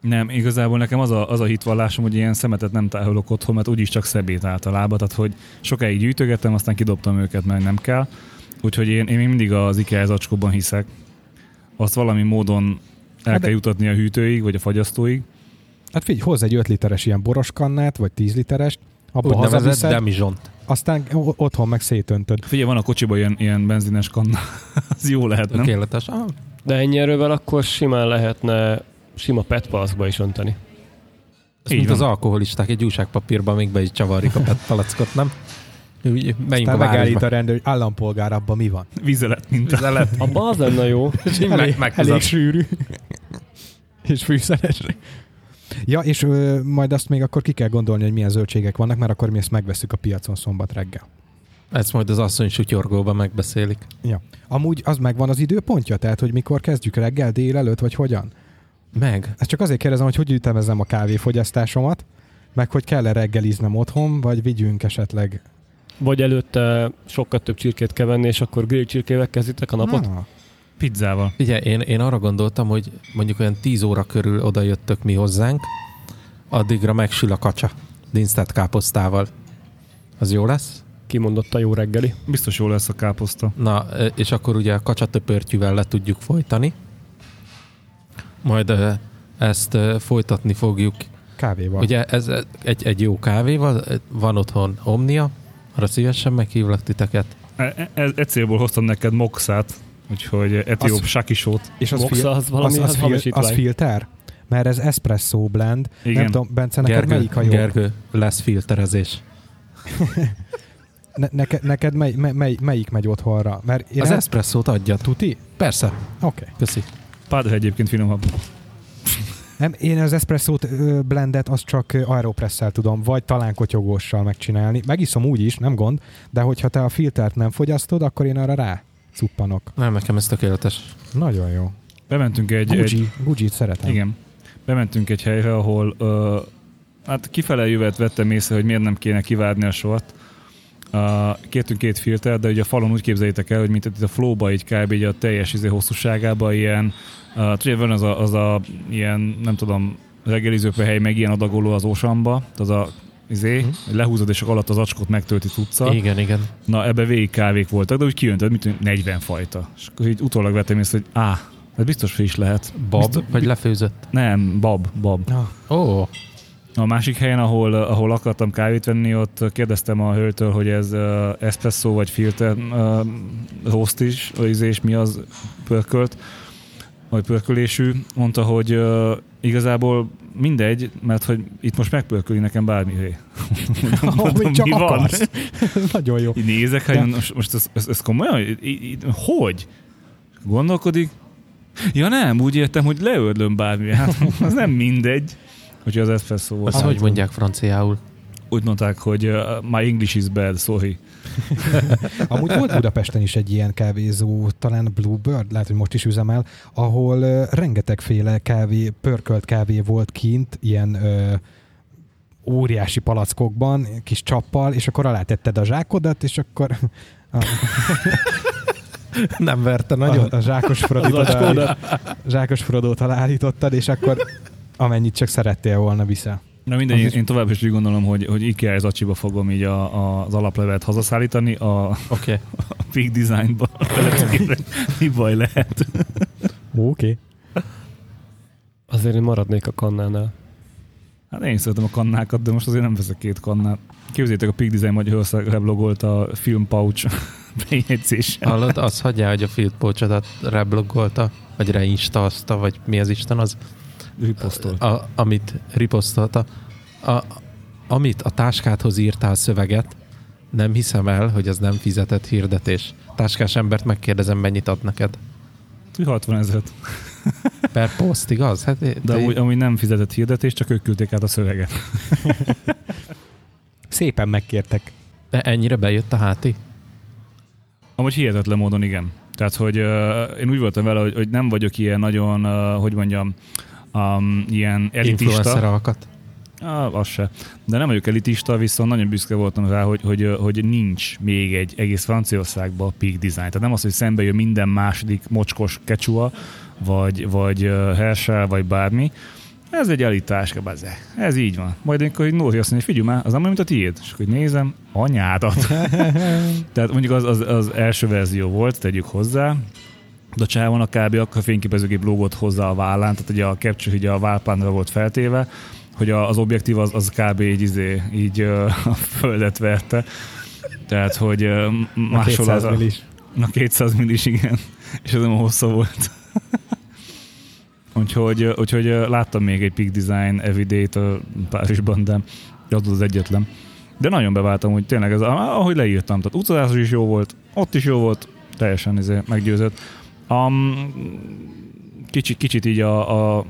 Nem, igazából nekem az a, az a hitvallásom, hogy ilyen szemetet nem tárolok otthon, mert úgyis csak szebét általában, tehát hogy sokáig gyűjtögettem, aztán kidobtam őket, mert nem kell. Úgyhogy én, én mindig az IKEA zacskóban hiszek. Azt valami módon el Hát de- kell jutatni a hűtőig, vagy a fagyasztóig. Hát figyelj, hozz egy 5 literes ilyen boroskannát, vagy 10 literest, abba hazaviszed, demizsont. aztán otthon meg szétöntöd. Figyelj, van a kocsiban ilyen, ilyen benzines kanna. az jó lehet, nem? Tökéletes. Ah, De ennyi erővel akkor simán lehetne sima PET palackba is önteni. ez Így mint van. az alkoholisták egy újságpapírban még be is csavarjuk a PET palackot, nem? Úgy, Aztán megállít a rendőr, hogy állampolgár, abban mi van? Vizelet minta. Zelet. Abban az lenne jó. Elég, meghúzod. elég sűrű. és fűszeres. Ja, és ö, majd azt még akkor ki kell gondolni, hogy milyen zöldségek vannak, mert akkor mi ezt megveszük a piacon szombat reggel. Ezt majd az asszony sutyorgóban megbeszélik. Ja. Amúgy az megvan az időpontja? Tehát, hogy mikor kezdjük reggel, délelőtt, vagy hogyan? Meg. Ezt csak azért kérdezem, hogy hogy ütemezem a kávéfogyasztásomat, meg hogy kell-e reggeliznem otthon, vagy vigyünk esetleg. Vagy előtte sokkal több csirkét kell venni, és akkor grill csirkével kezditek a napot. Ah, Pizzával. Ugye, én, én arra gondoltam, hogy mondjuk olyan 10 óra körül oda jöttök mi hozzánk, addigra megsül a kacsa dinsztett káposztával. Az jó lesz? Kimondott a jó reggeli. Biztos jó lesz a káposzta. Na, és akkor ugye a kacsatöpörtyűvel le tudjuk folytani. Majd ezt folytatni fogjuk. kávéval. Ugye ez egy, egy jó kávéval, van otthon Omnia, arra szívesen meghívlak titeket. E- e- e célból hoztam neked moxát, úgyhogy etióp sakisót. És az, Moxa az valami az, az, fil- az filter? Mert ez espresso blend. Igen. Nem tudom, Bence, neked Gergő, melyik a jobb? Gergő, lesz filterezés. Ne, neked, neked mely, mely, mely, melyik megy otthonra? Mert én Az el- eszpresszót adja. Tuti? Persze, Oké. Okay. köszi. Pádel egyébként finomabb. Nem, én az espresso blendet azt csak ö, aeropresszel tudom, vagy talán kotyogóssal megcsinálni. Megiszom úgy is, nem gond, de hogyha te a filtert nem fogyasztod, akkor én arra rá cuppanok. Nem, nekem ez tökéletes. Nagyon jó. Bementünk egy, egy Gucci, Gucci-t szeretem. Igen. Bementünk egy helyre, ahol uh, hát kifele jövet vettem észre, hogy miért nem kéne kivárni a sort. Uh, kértünk két filtert, de ugye a falon úgy képzeljétek el, hogy mint itt a flowba így kb. így a teljes izé hosszúságában ilyen, uh, tudja, van az a, az a ilyen, nem tudom, reggelizőpehely, meg ilyen adagoló az ósamba, az a izé, hogy lehúzod, és akkor alatt az acskot megtölti tudca. Igen, igen. Na, ebbe végig kávék voltak, de úgy kijöntöd, mint hogy 40 fajta. És akkor így utólag vettem észre, hogy á, ez biztos friss lehet. Bab, Biztos- vagy lefőzött? Nem, bab, bab. Ó, A másik helyen, ahol, ahol akartam kávét venni, ott kérdeztem a hölgytől, hogy ez uh, espresso vagy filter uh, roast is, vagy izé, és mi az pörkölt, vagy pörkölésű. Mondta, hogy uh, igazából mindegy, mert hogy itt most megpörköli nekem bármi. Ahogy csak akarsz. Nagyon jó. Így nézek, hogy most, most ez, ez, ez komolyan? Hogy? Gondolkodik? Ja nem, úgy értem, hogy leördlöm bármi. Hát az nem mindegy. Hogy az espresso volt. azt hogy mondják franciául? Úgy mondták, hogy uh, my English is bad, sorry. Amúgy volt Budapesten is egy ilyen kávézó, talán Bluebird, lehet, hogy most is üzemel, ahol uh, rengetegféle kávé, pörkölt kávé volt kint, ilyen uh, óriási palackokban, kis csappal, és akkor alá tetted a zsákodat, és akkor... Nem verte nagyon. A, a zsákos Frodót, oda, zsákos Frodót alállítottad, és akkor amennyit csak szerettél volna vissza. Na mindegy, Az én, én tovább is úgy gondolom, hogy, hogy IKEA az acsiba fogom így a, a, az alaplevet hazaszállítani, a. Okay. a Peak Designba. Mi baj lehet? Oké. Okay. Azért én maradnék a kannánál. Hát én szeretem a kannákat, de most azért nem veszek két kannát. Képzeljétek, a Peak Design Magyarország leblogolt a film pouch bejegyzéssel. Hallod, az hagyjál, hogy a field poachodat rebloggolta, vagy reinstazta, vagy mi az Isten az, Riposztolt. a, amit riposztolta. A, amit a táskádhoz írtál szöveget, nem hiszem el, hogy az nem fizetett hirdetés. Táskás embert megkérdezem, mennyit ad neked. 60 ezeret. Per poszt, igaz? Hát, De de amúgy, amúgy nem fizetett hirdetés, csak ők küldték át a szöveget. Szépen megkértek. de ennyire bejött a háti? Amúgy hihetetlen módon igen. Tehát, hogy uh, én úgy voltam vele, hogy, hogy nem vagyok ilyen nagyon, uh, hogy mondjam, um, ilyen elitista. Ah, az se. De nem vagyok elitista, viszont nagyon büszke voltam rá, hogy, hogy, hogy nincs még egy egész Franciaországban peak design. Tehát nem az, hogy szembe jön minden második mocskos kecsua, vagy, vagy Herschel, vagy bármi. Ez egy elitáska, bazze. Ez így van. Majd amikor hogy Nóri azt mondja, figyelj már, az nem olyan, mint a tiéd. És akkor így nézem, anyádat. Tehát mondjuk az, az, az első verzió volt, tegyük hozzá, de a csávon a kb. akkor a fényképezőgép lógott hozzá a vállán, tehát ugye a capture ugye a válpánra volt feltéve, hogy az objektív az, az kb. így, izé, így a földet verte. Tehát, hogy ö, A máshol 200 az a, millis. a 200 millis, igen. És ez nem hossza volt. úgyhogy, úgyhogy láttam még egy Peak Design Everyday-t Párizsban, de az az egyetlen. De nagyon beváltam, hogy tényleg ez, ahogy leírtam, tehát utazás is jó volt, ott is jó volt, teljesen izé, meggyőzött. Um, kicsit, kicsit így a, a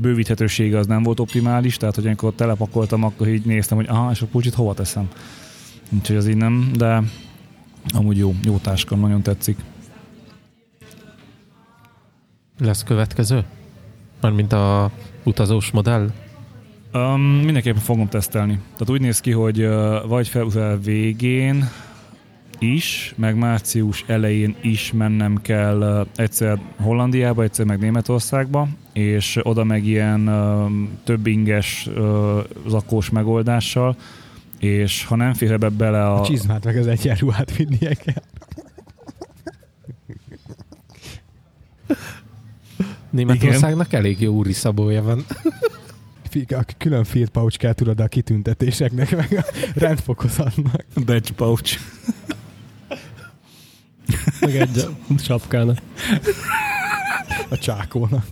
bővíthetősége az nem volt optimális, tehát hogy amikor telepakoltam, akkor így néztem, hogy aha, és a pulcsit hova teszem. Úgyhogy az így nem, de amúgy jó, jó táska, nagyon tetszik. Lesz következő? Mármint a utazós modell? Um, mindenképpen fogom tesztelni. Tehát úgy néz ki, hogy uh, vagy február végén is, meg március elején is mennem kell egyszer Hollandiába, egyszer meg Németországba, és oda meg ilyen több inges zakós megoldással, és ha nem fér ebbe bele a... A csizmát meg az egyenruhát vinnie kell. Németországnak elég jó úri szabója van. A külön field pouch kell tudod a kitüntetéseknek, meg a rendfokozatnak. badge pouch. Meg egy sapkának. A csákónak.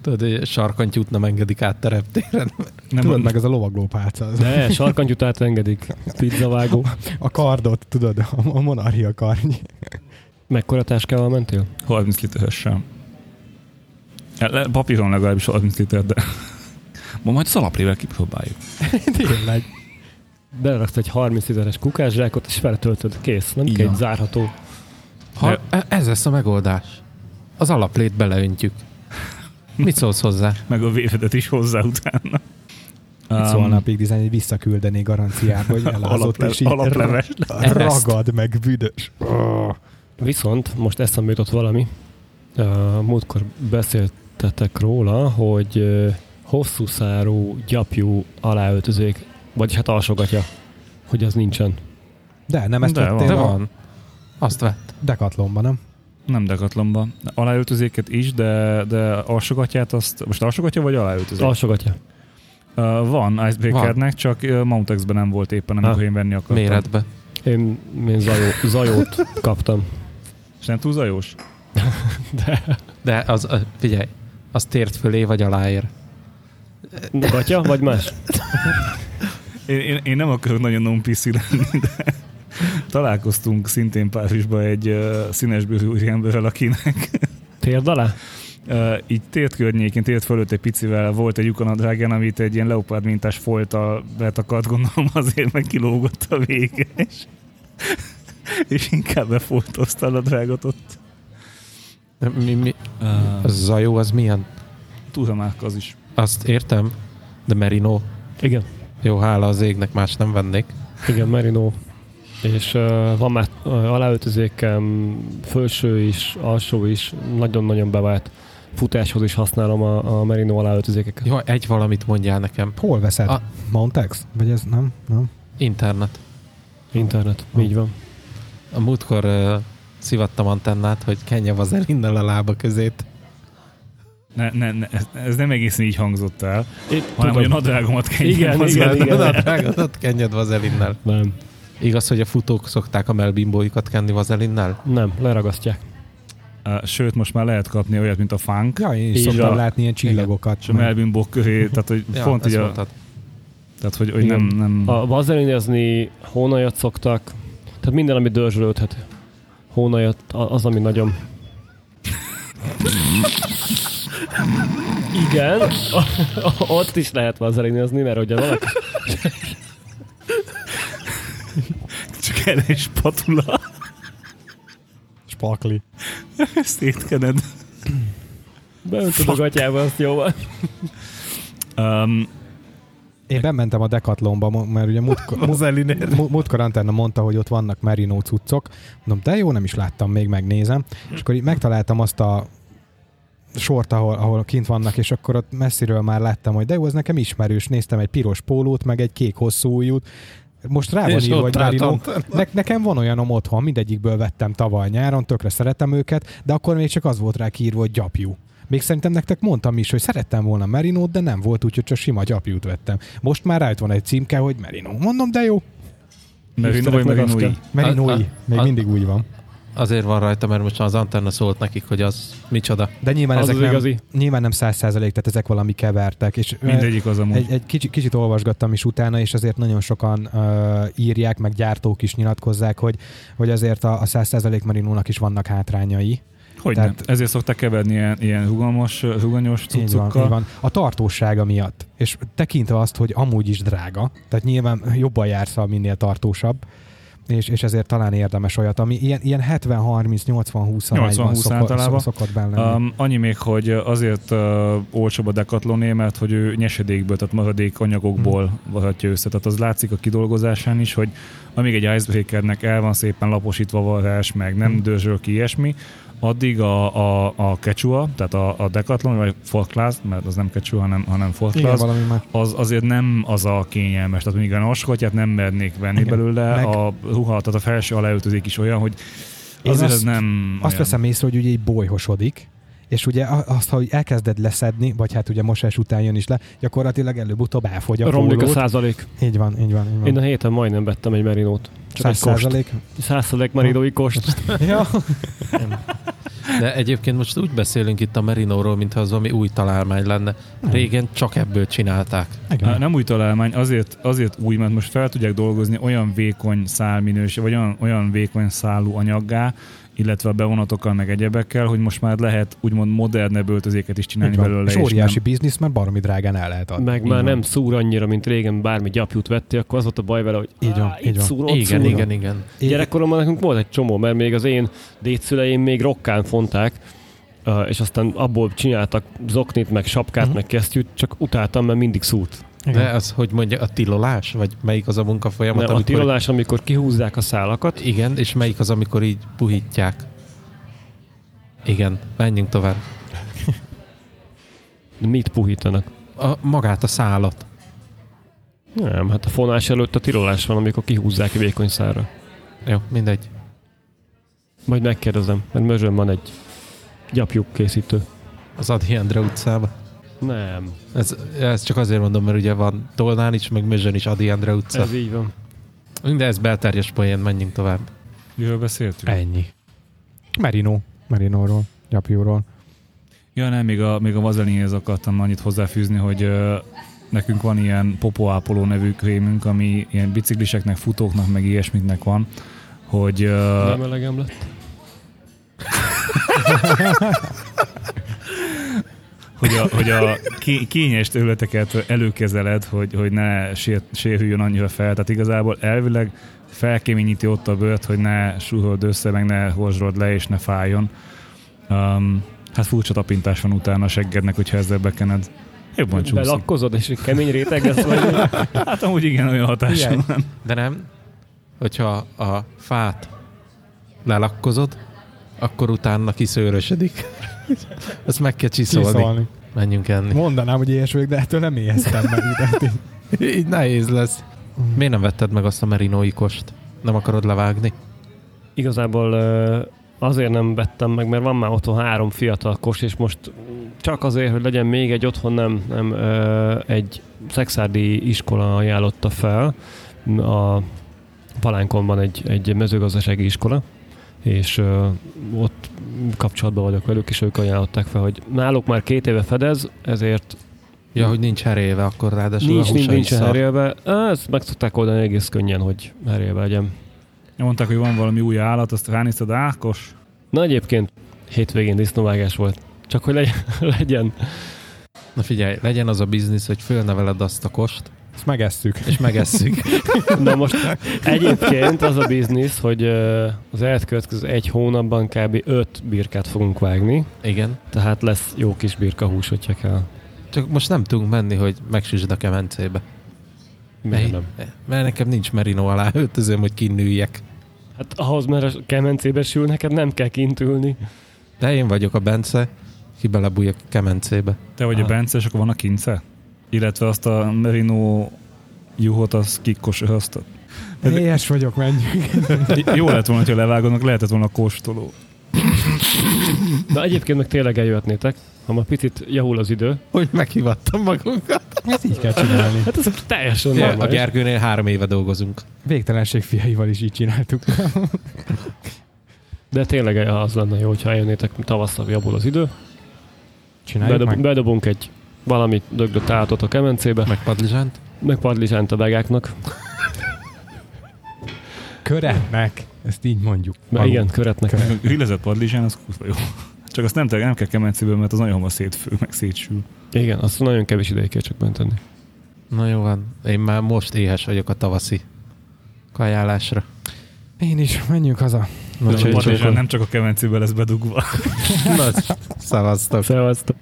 Tudod, hogy sarkantyút nem engedik át tereptéren. Nem, Tudod, meg az a lovagló pálca. Az De sarkantyút átengedik. Pizzavágó. A kardot, tudod, a, a monarchia karny. Mekkora táskával mentél? 30 literes sem. Le- Papíron legalábbis 30 liter, de ma majd az alaplével kipróbáljuk. Tényleg. Beleraksz egy 30 literes kukászsákot, és feltöltöd. Kész. Nem kell egy zárható. Ha, e- ez lesz a megoldás. Az alaplét beleöntjük. Mit szólsz hozzá? Meg a vévedet is hozzá utána. Mit szólna a Peak Design, hogy visszaküldeni garanciába, hogy elázott, és így alapleves. ra- ragad, meg büdös. Viszont most eszembe jutott valami. Uh, múltkor beszéltetek róla, hogy uh, hosszú szárú, gyapjú aláöltözék, vagyis hát alsogatja, hogy az nincsen. De nem ezt De vettél De van. Azt vett. Decathlonban, nem? Nem dekatlomba. Aláöltözéket is, de, de alsogatját azt... Most alsogatja vagy aláöltözék? Alsogatja. Uh, van Icebreakernek, csak uh, Mountex-ben nem volt éppen, amikor Ah, én venni akartam. Méretbe. Én, én zajó, zajót kaptam. És nem túl zajós? De De az, figyelj, az tért fölé vagy aláér. gatya, vagy más? Én, én, én nem akarok nagyon non PC lenni, de találkoztunk szintén Párizsban egy uh, színesbőrű emberrel, akinek Térd alá? Uh, így tért környékén, tért fölött egy picivel volt egy lyukanadrágán, amit egy ilyen leopárd mintás folttal betakart, gondolom azért meg kilógott a vége, és, és inkább befoltozta a nadrágot ott. De Mi, mi, Uh, az zajó az milyen? Turamák az is. Azt értem, de merino. Igen. Jó, hála az égnek, más nem vennék. Igen, Merino. és uh, van már uh, aláöltözékem, felső is, alsó is, nagyon-nagyon bevált futáshoz is használom a, a Merino aláöltözékeket. Jó, egy valamit mondjál nekem. Hol veszed? A- Montex? Vagy ez nem? nem? Internet. Internet, Ah. így van. A múltkor uh, szivattam antennát, hogy kenje vazelinnel a lába közét. Ne, ne, ne, ez, nem egészen így hangzott el, Én, hanem hogy a nadrágomat kenjem Igen, az igen, igen. Na, drágadat kenjed vazelinnel. Nem, Igaz, hogy a futók szokták a melbimbóikat kenni vazelinnel? nem, leragasztják. Sőt, most már lehet kapni olyat, mint a funk, Ja, én is szoktam van. látni ilyen csillagokat. és a melbimbok közé, tehát hogy Ja, pont így a, mondtad. tehát hogy, hogy nem, nem A vazelinezni hónajat szoktak, tehát minden, ami dörzsölődhet. Hónajat, a- az, ami nagyon... Igen, ott is lehet vazelinezni, mert ugye valaki... csak erre is patula, Spakli. szétkened. Beöntöd a gatyába, azt jó van. Um, Én bementem a Decathlonba, mert ugye múltkor, múltkor Antenna mondta, hogy ott vannak merino cuccok. Mondom, de jó, nem is láttam, még megnézem. És akkor így megtaláltam azt a sort, ahol, ahol kint vannak, és akkor ott messziről már láttam, hogy de jó, ez nekem ismerős. Néztem egy piros pólót, meg egy kék hosszú ujjút. Most rá van írva, hogy merino. Ne, nekem van olyanom otthon, mindegyikből vettem tavaly nyáron, tökre szeretem őket, de akkor még csak az volt rá kiírva, hogy gyapjú. Még szerintem nektek mondtam is, hogy szerettem volna Merinót, de nem volt, úgyhogy csak sima gyapjút vettem. Most már rájött van egy címke, hogy Merino. Mondom, de jó. Merino vagy. Merinói. A- Még a- mindig úgy van. Azért van rajta, mert most az antenna szólt nekik, hogy az micsoda. De nyilván Az ezek az nem, igazi. nyilván nem száz százalék, tehát ezek valami kevertek. És Mindegyik az amúgy. egy, egy kicsit, kicsit olvasgattam is utána, és azért nagyon sokan uh, írják, meg gyártók is nyilatkozzák, hogy, hogy azért a, a 100% Merinónak is vannak hátrányai. Hogy tehát- nem? Ezért szokták keverni ilyen, ilyen rugamos, ruganyos Így van, cuccokkal. így van. A tartósága miatt. És tekintve azt, hogy amúgy is drága, tehát nyilván jobban jársz, minél tartósabb, és, és ezért talán érdemes olyat, ami ilyen, ilyen 70-30-80-20 arányban 80-20 szokott, benne. Um, annyi még, hogy azért uh, olcsóbb a Decathlon mert hogy ő nyesedékből, tehát maradék anyagokból Hmm. varhatja össze. Tehát az látszik a kidolgozásán is, hogy amíg egy icebreakernek el van szépen laposítva varrás, meg nem Hmm. dörzsöl ki ilyesmi, addig a, a, a Quechua, tehát a, a Decathlon, vagy Ford Class, mert az nem Quechua, hanem, hanem más. az azért nem az a kényelmes. Tehát még a oskotyát nem mernék venni Igen. belőle, Meg- a ruha, tehát a felső aláöltözék is olyan, hogy Én azért azt- ez nem Azt olyan. veszem észre, hogy ugye így bolyhosodik, és ugye azt, ha elkezded leszedni, vagy hát ugye mosás után jön is le, gyakorlatilag előbb-utóbb elfogy a Romlik a százalék. Így van, így van, így van. Én a héten majdnem vettem egy merinót. Csak egy Száz kost. százalék. Százalék merinói kost. Ja. De egyébként most úgy beszélünk itt a Merinóról, mintha az valami új találmány lenne. Régen csak ebből csinálták. Igen. Nem új találmány, azért, azért új, mert most fel tudják dolgozni olyan vékony szálminőség, vagy olyan, olyan vékony szálú anyaggá, illetve a bevonatokkal, meg egyebekkel, hogy most már lehet úgymond modernebb öltözéket is csinálni van. belőle. És óriási biznisz, mert baromi drágán el lehet adni. Meg Így már van. nem szúr annyira, mint régen bármi gyapjút vettél, akkor az volt a baj vele, hogy Így van, "Á, így van. szúr, ott Igen, szúr. igen, igen. Én- Gyerekkoromban nekünk volt egy csomó, mert még az én dédszüleim még rokkán fonták, és aztán abból csináltak zoknit, meg sapkát, Mhm. meg kesztyűt, csak utáltam, mert mindig szúrt. Igen. De az, hogy mondja, a tilolás? Vagy melyik az a munkafolyamat? Nem, a amikor- tirolás, amikor kihúzzák a szálakat, Igen, és melyik az, amikor így puhítják? Igen, menjünk tovább. de mit puhítanak? A, magát a szálat. Nem, hát a fonás előtt a tirolás van, amikor kihúzzák vékony szára. Jó, mindegy. Majd megkérdezem, mert Mözsön van egy gyapjuk készítő. Az Adi Endre utcába. Nem, Ez, ez csak azért mondom, mert ugye van Tolnán is, meg Mözsön is Adi Endre utca. ez így van. De ez belterjes poén, menjünk tovább. Miről beszéltünk? Ennyi. Merino. Merinóról. Gyapjúról. Ja, nem, még a, még a vazelinhez akartam annyit hozzáfűzni, hogy ö, nekünk van ilyen popoápoló nevű krémünk, ami ilyen bicikliseknek, futóknak, meg ilyesmiknek van, hogy ö, Nem elegem lett. hogy a, hogy a ké- kényes területeket előkezeled, hogy, hogy ne sér, sérüljön annyira fel. Tehát igazából elvileg felkéményíti ott a bőrt, hogy ne suhod össze, meg ne horzsod le, és ne fájjon. Um, hát furcsa tapintás van utána a seggednek, hogyha ezzel bekened. Jobban csúszik. Belakkozod, és egy kemény réteg lesz, vagy Hát amúgy igen, olyan hatása van. De nem, hogyha a fát lelakkozod, akkor utána kiszőrösödik. Ezt meg kell csiszolni. Csiszolni. Menjünk enni. Mondanám, hogy éhes vagyok, de ettől nem éheztem meg. ide. Így nehéz lesz. Miért nem vetted meg azt a merinói kost? Nem akarod levágni? Igazából azért nem vettem meg, mert van már otthon három fiatal kos, és most csak azért, hogy legyen még egy otthon, nem, nem egy szexárdi iskola ajánlotta fel. A Palánkon van egy, egy mezőgazdasági iskola, és ö, ott kapcsolatban vagyok velük, és ők ajánlották fel, hogy náluk már két éve fedez, ezért Ja, hogy nincs heréve, akkor ráadásul nincs, a nincs, nincs herélve. Ezt meg szokták oldani egész könnyen, hogy herélve legyen. Mondták, hogy van valami új állat, azt ránézted Ákos? Na egyébként hétvégén disznóvágás volt. Csak hogy legyen, legyen. Na figyelj, legyen az a biznisz, hogy fölneveled azt a kost, Ezt megesszük. és megesszük. Na most egyébként az a biznisz, hogy az elkövetkező egy hónapban kb. 5 birkát fogunk vágni, Igen. tehát lesz jó kis birka hús, hogyha kell. Csak most nem tudunk menni, hogy megsüsd a kemencébe. Miért nem? Mert nekem nincs merino alá öltözöm, hogy kinőjek. Hát ahhoz, mert a kemencébe sül, neked nem kell kint ülni. De én vagyok a Bence, ki belebújjak a kemencébe. Te vagy a Ah. Bence, és akkor van a kince? Illetve azt a Merino juhot, az kikkos, azt Éhes vagyok, menjünk. jó lett volna, ha levágodnak, lehetett volna kóstoló. Na egyébként meg tényleg eljöhetnétek, ha ma picit javul az idő. Hogy meghivattam magunkat. Ezt így kell csinálni. Hát ez teljesen Ja, a normális. Gergőnél három éve dolgozunk. Végtelenség fiaival is így csináltuk. De tényleg az lenne jó, hogyha eljönnétek tavasszal javul az idő. Csináljuk Bedob, meg. bedobunk egy valami dögdött állatot a kemencébe, Meg padlizsánt. meg padlizsánt a vegáknak. Köretnek. Ezt így mondjuk. Mert igen, köretnek. Grillezett padlizsán, az kurva jó. Csak azt nem, nem kell kemencéből, mert az nagyon hamar szétfő, meg szétsül. Igen, azt nagyon kevés ideig kell csak bent tenni. Na jó van. Én már most éhes vagyok a tavaszi kajálásra. Én is, menjünk haza. Na, a padlizsán nem csak a kemencébe lesz bedugva. Na, szavaztok. Szevasztok!